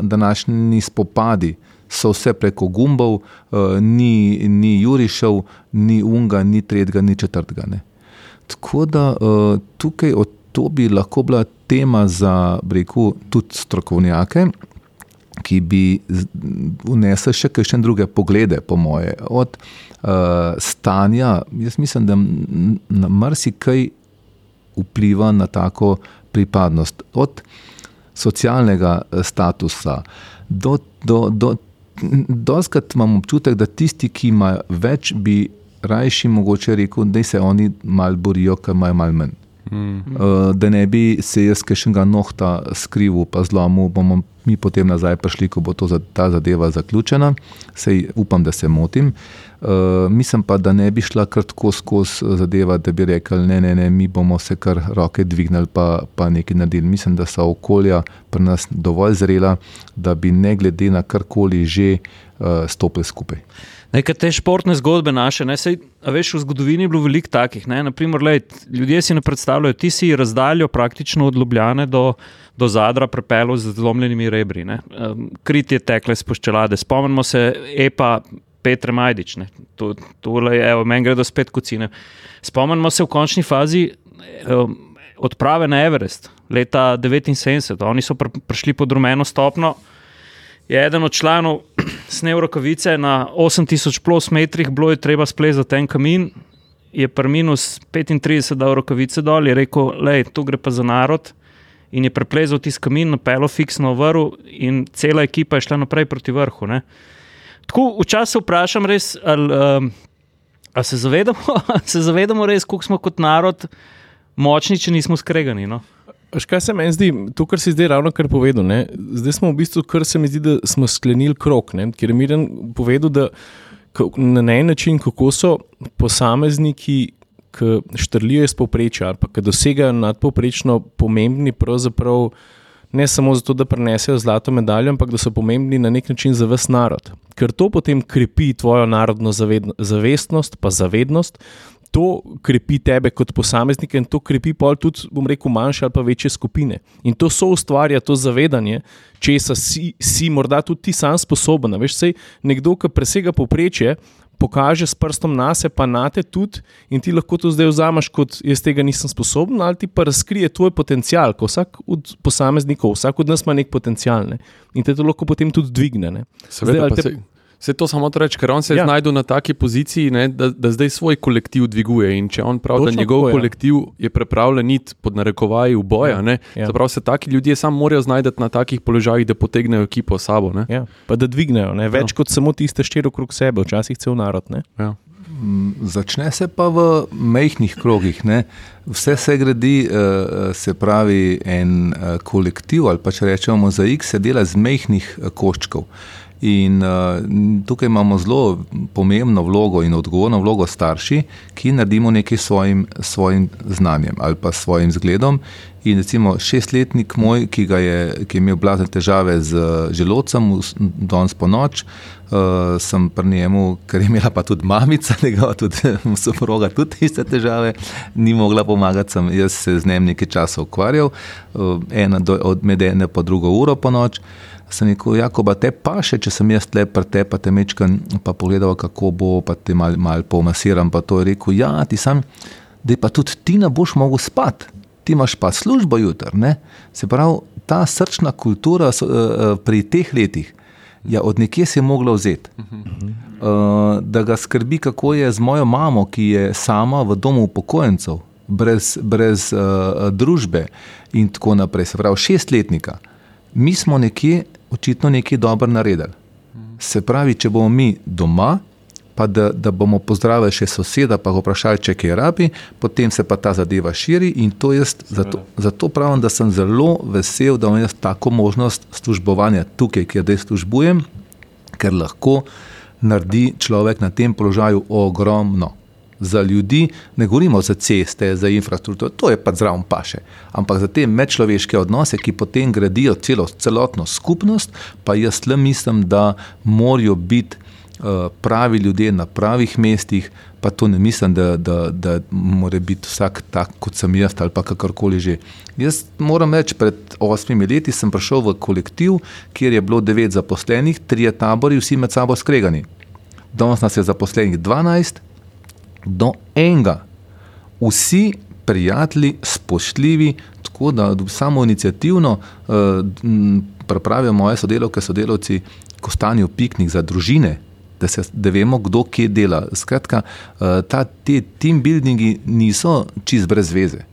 današnji spopadi, so vse preko gumbov, uh, ni, ni Jurišev, ni Unga, ni tretjega, ni četrtega. Ne. Tako da uh, tukaj to bi lahko bila tema za breku tudi strokovnjake, ki bi vnesli še kakšne druge poglede, po moje. Od uh, stanja, jaz mislim, da marsikaj vpliva na tako pripadnost. Od socialnega statusa do. do, do Doskrat imam občutek, da tisti, ki imajo več, bi rajši mogoče rekel, da se oni malo borijo, ker imajo malo manj. Mm. Uh, da ne bi se jaz kašnega nohta skrivil, pa zlomil, bomo mi potem nazaj prišli, ko bo to, ta zadeva zaključena. Sej upam, da se motim. Uh, mislim pa, da ne bi šla kar tako skozi zadeva, da bi rekli, ne, ne, ne, mi bomo se kar roke dvignili, pa, pa nekaj naredili. Mislim, da so okolja pri nas dovolj zrela, da bi ne glede na karkoli že uh, stopili skupaj. Nekaj te športne zgodbe naše, ne, sej, veš, v zgodovini je bilo veliko takih. Ne, naprimer, lej, ljudje si ne predstavljajo, ti si razdaljo praktično od Ljubljane do, do Zadra prepelo z zlomljenimi rebri. Ne. Krit je tekle spoščelade. Spomnimo se EPA Petra Majdič, tu, tule, evo, meni gredo spet kocine. Spomnimo se v končni fazi odprave na Everest leta 1979. Oni so pr prišli pod rumeno stopno je eden od članov snel rokavice na 8000 plus metrih, bilo je treba splezati ten kamin, je pri minus 35 dal rokavice dol in rekel, da tu gre pa za narod. In je preplezel tisti kamin, napelo fiksno vrhu, in cela ekipa je šla naprej proti vrhu. Ne. Tako včasih vprašam, res, ali, um, ali se, zavedamo, se zavedamo res, koliko smo kot narod močni, če nismo skregani. No? Škaj se meni zdi, to, kar si zdaj ravno kar povedal, ne? zdaj smo v bistvu, kar se mi zdi, da smo sklenili krok, ne? ker je Miren povedal, da na en način, kako so posamezniki, ki štrlijo iz povprečja ali pa ki dosegajo nadpovprečno pomembni, pravzaprav ne samo zato, da prenesejo zlato medaljo, ampak da so pomembni na nek način za vse narod. Ker to potem krepi tvojo narodno zavestnost, pa zavednost, to krepi tebe kot posameznika in to krepi pol tudi, bom rekel, manjše ali pa večje skupine. In to so ustvarja to zavedanje, če si, si morda tudi ti sam sposoben. Veš, sej nekdo, ki presega povprečje, pokaže s prstom na sebe, pa na te tudi, in ti lahko to zdaj vzameš kot jaz tega nisem sposoben, ali ti pa razkrije tvoj potencial, ko vsak od posameznikov, vsak od nas ima nek potencial ne? in te to lahko potem tudi dvigne. Seveda, zdaj, te... Vse to samo to reči, ker on se je ja. znašel na taki poziciji, ne, da, da zdaj svoj kolektiv dviguje. In če on pravi, Točno da njegov tako, kolektiv ja. je pripravljen iti pod narekovaji v boja, ja. ja. pravi se taki ljudje sam morajo znajti na takih položajih, da potegnejo ekipo s sabo. Ja. Pa da dvignejo ne, več ja. kot samo tiste štiri okrog sebe, včasih cel narod. Ja. Mm, začne se pa v mehkih krogih. Ne? Vse se gradi, eh, se pravi, en eh, kolektiv ali pa če rečemo za X, se dela iz mehkih eh, koščkov. In uh, tukaj imamo zelo pomembno vlogo in odgovorno vlogo starši, ki naredimo nekaj s svojim, svojim znanjem ali pa svojim zgledom. In recimo šestletnik moj, ki, je, ki je imel blazne težave z želodcem, danes po noč, uh, sem pri njemu, ker je imela pa tudi mamica, njegova tudi soproga, tudi iste težave, ni mogla pomagati. Sem, jaz se z njim nekaj časa ukvarjal, uh, ena do, od med ene pa drugo uro po noč. Sem rekel, Jakoba, te pa še, če sem jaz le pri te, pa te mečkam, pa pogledal, kako bo, pa te mal, mal pomasiram. Pa to je rekel, ja, ti sam, da pa tudi ti ne boš mogel spati, ti imaš pa službo jutr. Se pravi, ta srčna kultura so, uh, pri teh letih, ja, od nekje si je mogla vzeti. Uh, da ga skrbi, kako je z mojo mamo, ki je sama v domu upokojencev, brez, brez uh, družbe in tako naprej. Se pravi, šestletnika. Mi smo nekje očitno nekaj dobro naredili. Se pravi, če bomo mi doma, pa da, da bomo pozdravili še soseda, pa ga vprašali, če kaj rabi, potem se pa ta zadeva širi. In to jaz zato, zato pravim, da sem zelo vesel, da imam jaz tako možnost službovanja tukaj, kjer zdaj službujem, ker lahko naredi človek na tem položaju ogromno za ljudi, ne govorimo za ceste, za infrastrukturo, to je pa zraven paše, ampak za te medčloveške odnose, ki potem gradijo celo, celotno skupnost, pa jaz le mislim, da morajo biti uh, pravi ljudje na pravih mestih, pa to ne mislim, da, da, da mora biti vsak tak, kot sem jaz ali pa kakorkoli že. Jaz moram reči, pred osmimi leti sem prišel v kolektiv, kjer je bilo devet zaposlenih, tri tabori, vsi med sabo skregani. Danes nas je zaposlenih 12, do enega. Vsi prijatelji, spoštljivi, tako da samo inicijativno uh, pripravijo moje sodelavke, sodelavci, ko stanijo piknik za družine. Da, se, da vemo, kdo kje dela. Skratka, uh, ta, te team buildingi niso čist brez veze.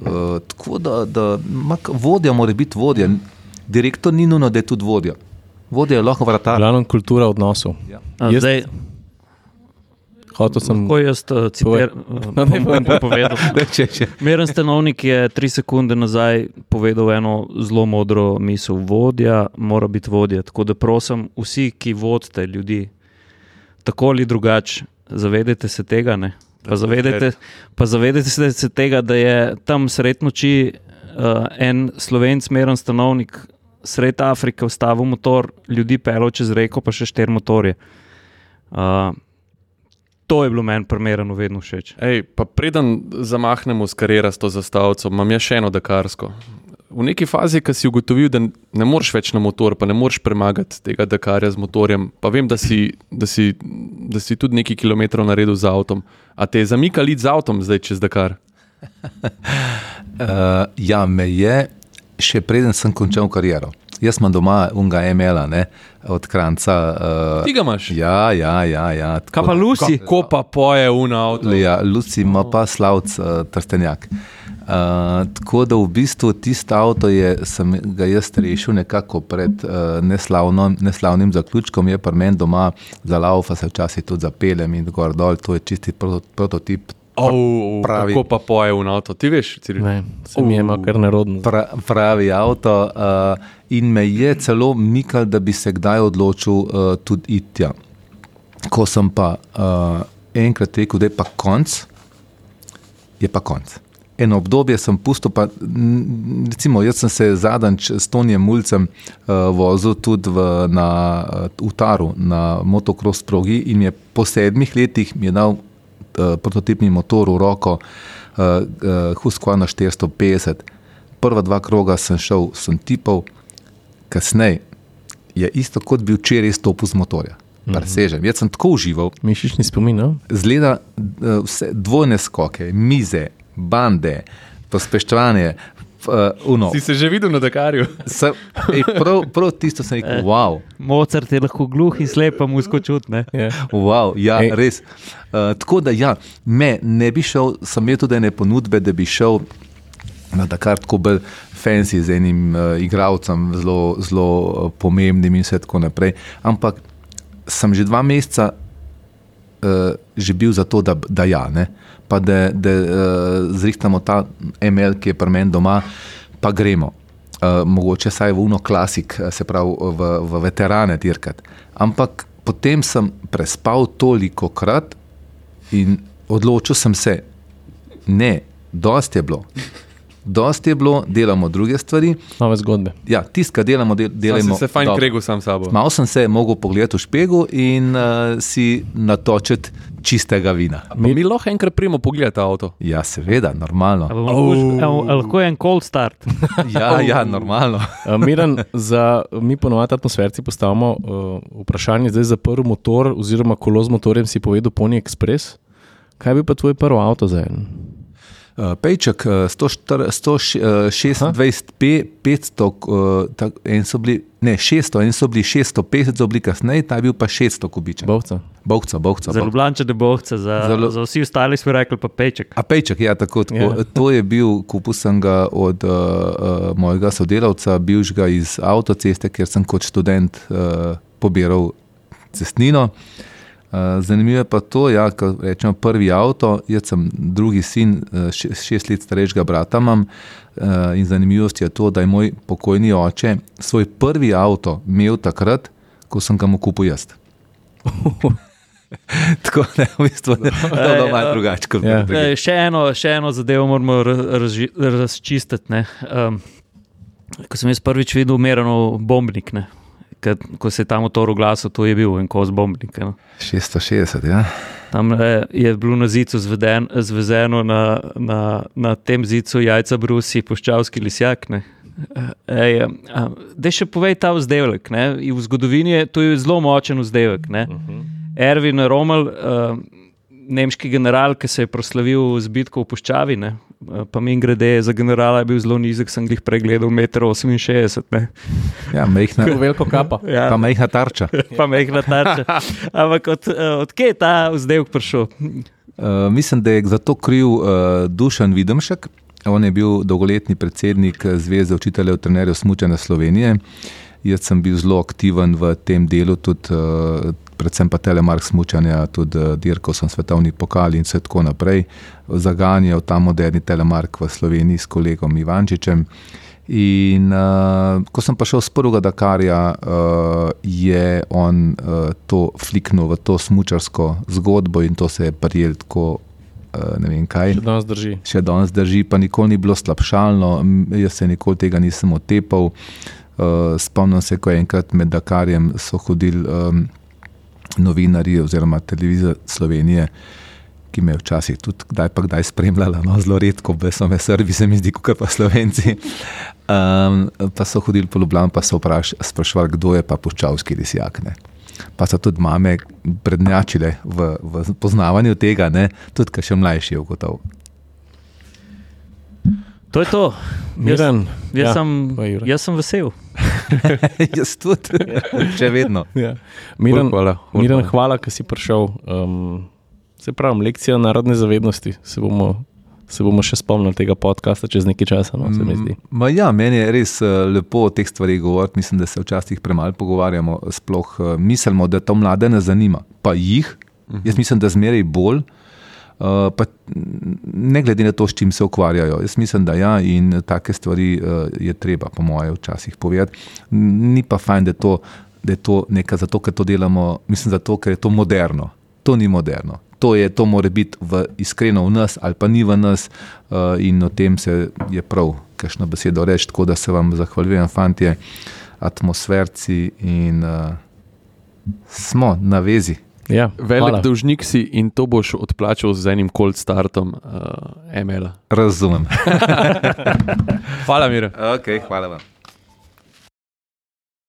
Uh, tako da, da mak, vodja mora biti vodja, direktor ni nujno, da je tudi vodja. Vodja je lahko vratar. Glavno kultura odnosov. Ja. Jaz, zdaj, Hotel sem. Tako jaz uh, citiram, da ne bom povedal. Meren stanovnik je tri sekunde nazaj povedal eno zelo modro misel. Vodja mora biti vodja. Tako da prosim, vsi, ki vodite ljudi, tako ali drugače, zavedajte se tega. Ne? Pa zavedajte, pa zavedajte se tega, da je tam sred noči uh, en slovenc, meren stanovnik, sred Afrike, vstavil motor, ljudi pelo čez reko, pa še štiri motorje. Uh, to je bilo meni primerno vedno všeč. Ej, pa preden zamahnemo s karierasto zastavico, imam še eno dekarsko. V neki fazi, ki si ugotovil, da ne moreš več na motor, pa ne moreš premagati tega dekarja z motorjem, pa vem, da si, da si, da si tudi nekaj kilometrov naredil z avtom. A te je zamikal iti z avtom zdaj čez Dakar? uh, ja, me je, še preden sem končal kariero. Jaz imam doma unga emela, ne, od kranca. Uh, Ti ga imaš? Ja, ja, ja. ja Kaj pa Luci? Ko pa poje una avto. Ja, Luci ima pa slavc uh, trstenjak. Uh, tako da v bistvu tisto avto je, sem ga jaz rešil nekako pred uh, neslavno, neslavnim zaključkom, je pa meni doma za laufa, se včasih tudi zapeljem in gor dol, to je čisti prototip Oh, pravi, kako pa poje v avto, ti veš? Ne, se mi je imel kar nerodno. Pra, pravi avto uh, in me je celo mikal, da bi se kdaj odločil uh, tudi iti. Ko sem pa uh, enkrat rekel, da je pa konc, je pa konc. Eno obdobje sem pustil, pa recimo, jaz sem se zadnjič s Tonijem Mulcem uh, vozil tudi v, na Utaru, na motocross progi in je po sedmih letih mi je dal uh, prototipni motor v roko, uh, uh, Husqvarna 450. Prva dva kroga sem šel, sem tipal, kasneje je isto kot bi včeraj stopil z motorja. Mhm. Presežem. Jaz sem tako užival. Mišični spomin. No? Zgleda vse dvojne skoke, mize, bande, pospeščevanje, Uh, si se že videl na Dakarju? Sem, ej, prav, prav tisto sem rekel, wow. Mozart je lahko gluh in slep, pa mu skočutne. Yeah. Wow, ja, ej. res. Uh, tako da, ja, me ne bi šel, sem imel tudi ene ponudbe, da bi šel na Dakar tako bolj fancy z enim uh, igralcem, zelo, zelo uh, pomembnim in tako naprej. Ampak sem že dva meseca uh, že bil za to, da, da ja. Ne? pa da, da uh, zrihtamo ta ML, ki je pri meni doma, pa gremo. uh, mogoče saj v uno klasik, eh, se pravi v, v veterane dirkati. Ampak potem sem prespal toliko krat in odločil sem se, ne, dosti je bilo. Dosti je bilo, delamo druge stvari. Nove zgodbe. Ja, tisto, kar delamo, del, delamo. Sem se fajn dobro. kregel sam s sabo. Malo sem se mogel pogledati v špegu in uh, si natočiti čistega vina. Pa mi lahko enkrat prijemo pogled ta avto. Ja, seveda, normalno. Lahko je en cold start. Ja, ja normalno. Uh, Miran, za, mi ponovadi atmosferci postavimo uh, vprašanje, zdaj za prvi motor, oziroma kolo z motorjem si povedal Pony Express. Kaj bi pa tvoj prvi avto za en? Uh, Pejček, uh, 126, P, 500, uh, tak, en so bili, ne 600, en so bili 650, so bili kasneje, ta je bil pa 600 kubičev. Bovca. Bovca, bovca. Za Ljubljane bohce, za, Zelo- za vsi ostali smo rekli pa peček. A pejček, ja, tako, tako. Ja. Yeah. To je bil, kupil sem ga od uh, uh, mojega sodelavca, bivšega iz avtoceste, kjer sem kot študent uh, pobiral cestnino. Uh, zanimivo je pa to, da ja, rečemo prvi avto. Jaz sem drugi sin, še, šest let starejšega brata imam. Uh, in zanimivost je to, da je moj pokojni oče svoj prvi avto imel takrat, ko sem ga mu kupil jaz. Tako da je v bistvu to bilo malo drugače. kot Ja. E, še, eno, še eno zadevo moramo ra- razži- razčistiti. ne. Um, ko sem jaz prvič videl umereno bombnik, ne. Kad, ko se je ta motor oglasil, to je bil en kos bombnik. Ne. 660, ja. Tam eh, je bilo na zidu zveden, zvezeno, na, na, na tem zidu jajca brusi, puščavski lisjak. Ne. Ej, a, daj še povej ta vzdevek. ne. V zgodovini je to je zelo močen vzdevek. ne. Erwin Rommel, uh, nemški general, ki se je proslavil z bitko v Puščavi, ne. eh, pa mi grede za generala je bil zelo nizek, sem jih pregledal 1,68 m. ja mehna, Veliko kapa. Ja, pa mehna tarča. pa mehna tarča. Ampak od, uh, odkje je ta vzdevek prišel? Uh, mislim, da je za to kriv uh, Dušan Videmšek. On je bil dolgoletni predsednik eh, Zveze učiteljev trenerjev Smučanja Slovenije. Jaz sem bil zelo aktiven v tem delu, tudi, uh, predvsem pa telemark smučanja, tudi uh, dirkal sem svetovni pokal in vse tako naprej. Zaganjal ta moderni telemark v Sloveniji s kolegom Ivančičem. In uh, ko sem pa šel z prvega Dakarja, uh, je on uh, to fliknil v to smučarsko zgodbo in to se je prijel tako, uh, ne vem kaj. Še danes drži. Še danes drži, pa nikoli ni bilo slabšalno, jaz se nikoli tega nisem otepal. Uh, spomnim se, ko je enkrat med Dakarjem so hodili um, novinarji oziroma televizija Slovenije, ki me je včasih tudi kdaj pa kdaj spremljala, no zelo redko, brez so me Srbi, se mi zdi, kot pa Slovenci. Um, pa so hodili po Ljubljani, pa so vpraš, sprašvali, kdo je pa puščavski lisjak. Ne. Pa so tudi mame prednjačile v, v poznavanju tega, ne, tudi kar še mlajši je ugotovil. To je to. Miran, Jaz, ja, sem, jaz sem vesel. Jaz tudi, še vedno. Ja. Miran, hvala, hvala. Miran, hvala, da si prišel. Um, se pravi, lekcija narodne zavednosti. Se bomo, se bomo še spomnili tega podcasta čez nekaj časa. No, se mi. Ma ja, meni je res eh, lepo o teh stvarih govoriti. Mislim, da se včasih premalo pogovarjamo. Sploh eh, mislimo, da to mlade ne zanima. Pa jih, jaz mislim, da zmeraj bolj. Uh, pa ne glede na to, s čim se ukvarjajo. Jaz mislim, da ja, in take stvari uh, je treba, po mojem, včasih povedati. Ni pa fajn, da to, da je to nekaj zato, ker to delamo, mislim, zato, ker je to moderno. To ni moderno. To, je, to mora biti v, iskreno v nas, ali pa ni v nas, uh, in o tem se je prav, kakšno besedo reči. Tako da se vam zahvaljujem, fanti, atmosferci, in uh, smo na vezi. Ja, Velik hvala. dolžnik si in to boš odplačal z enim cold startom uh, ML. Razumem. Hvala, Mira. Okay, hvala vam.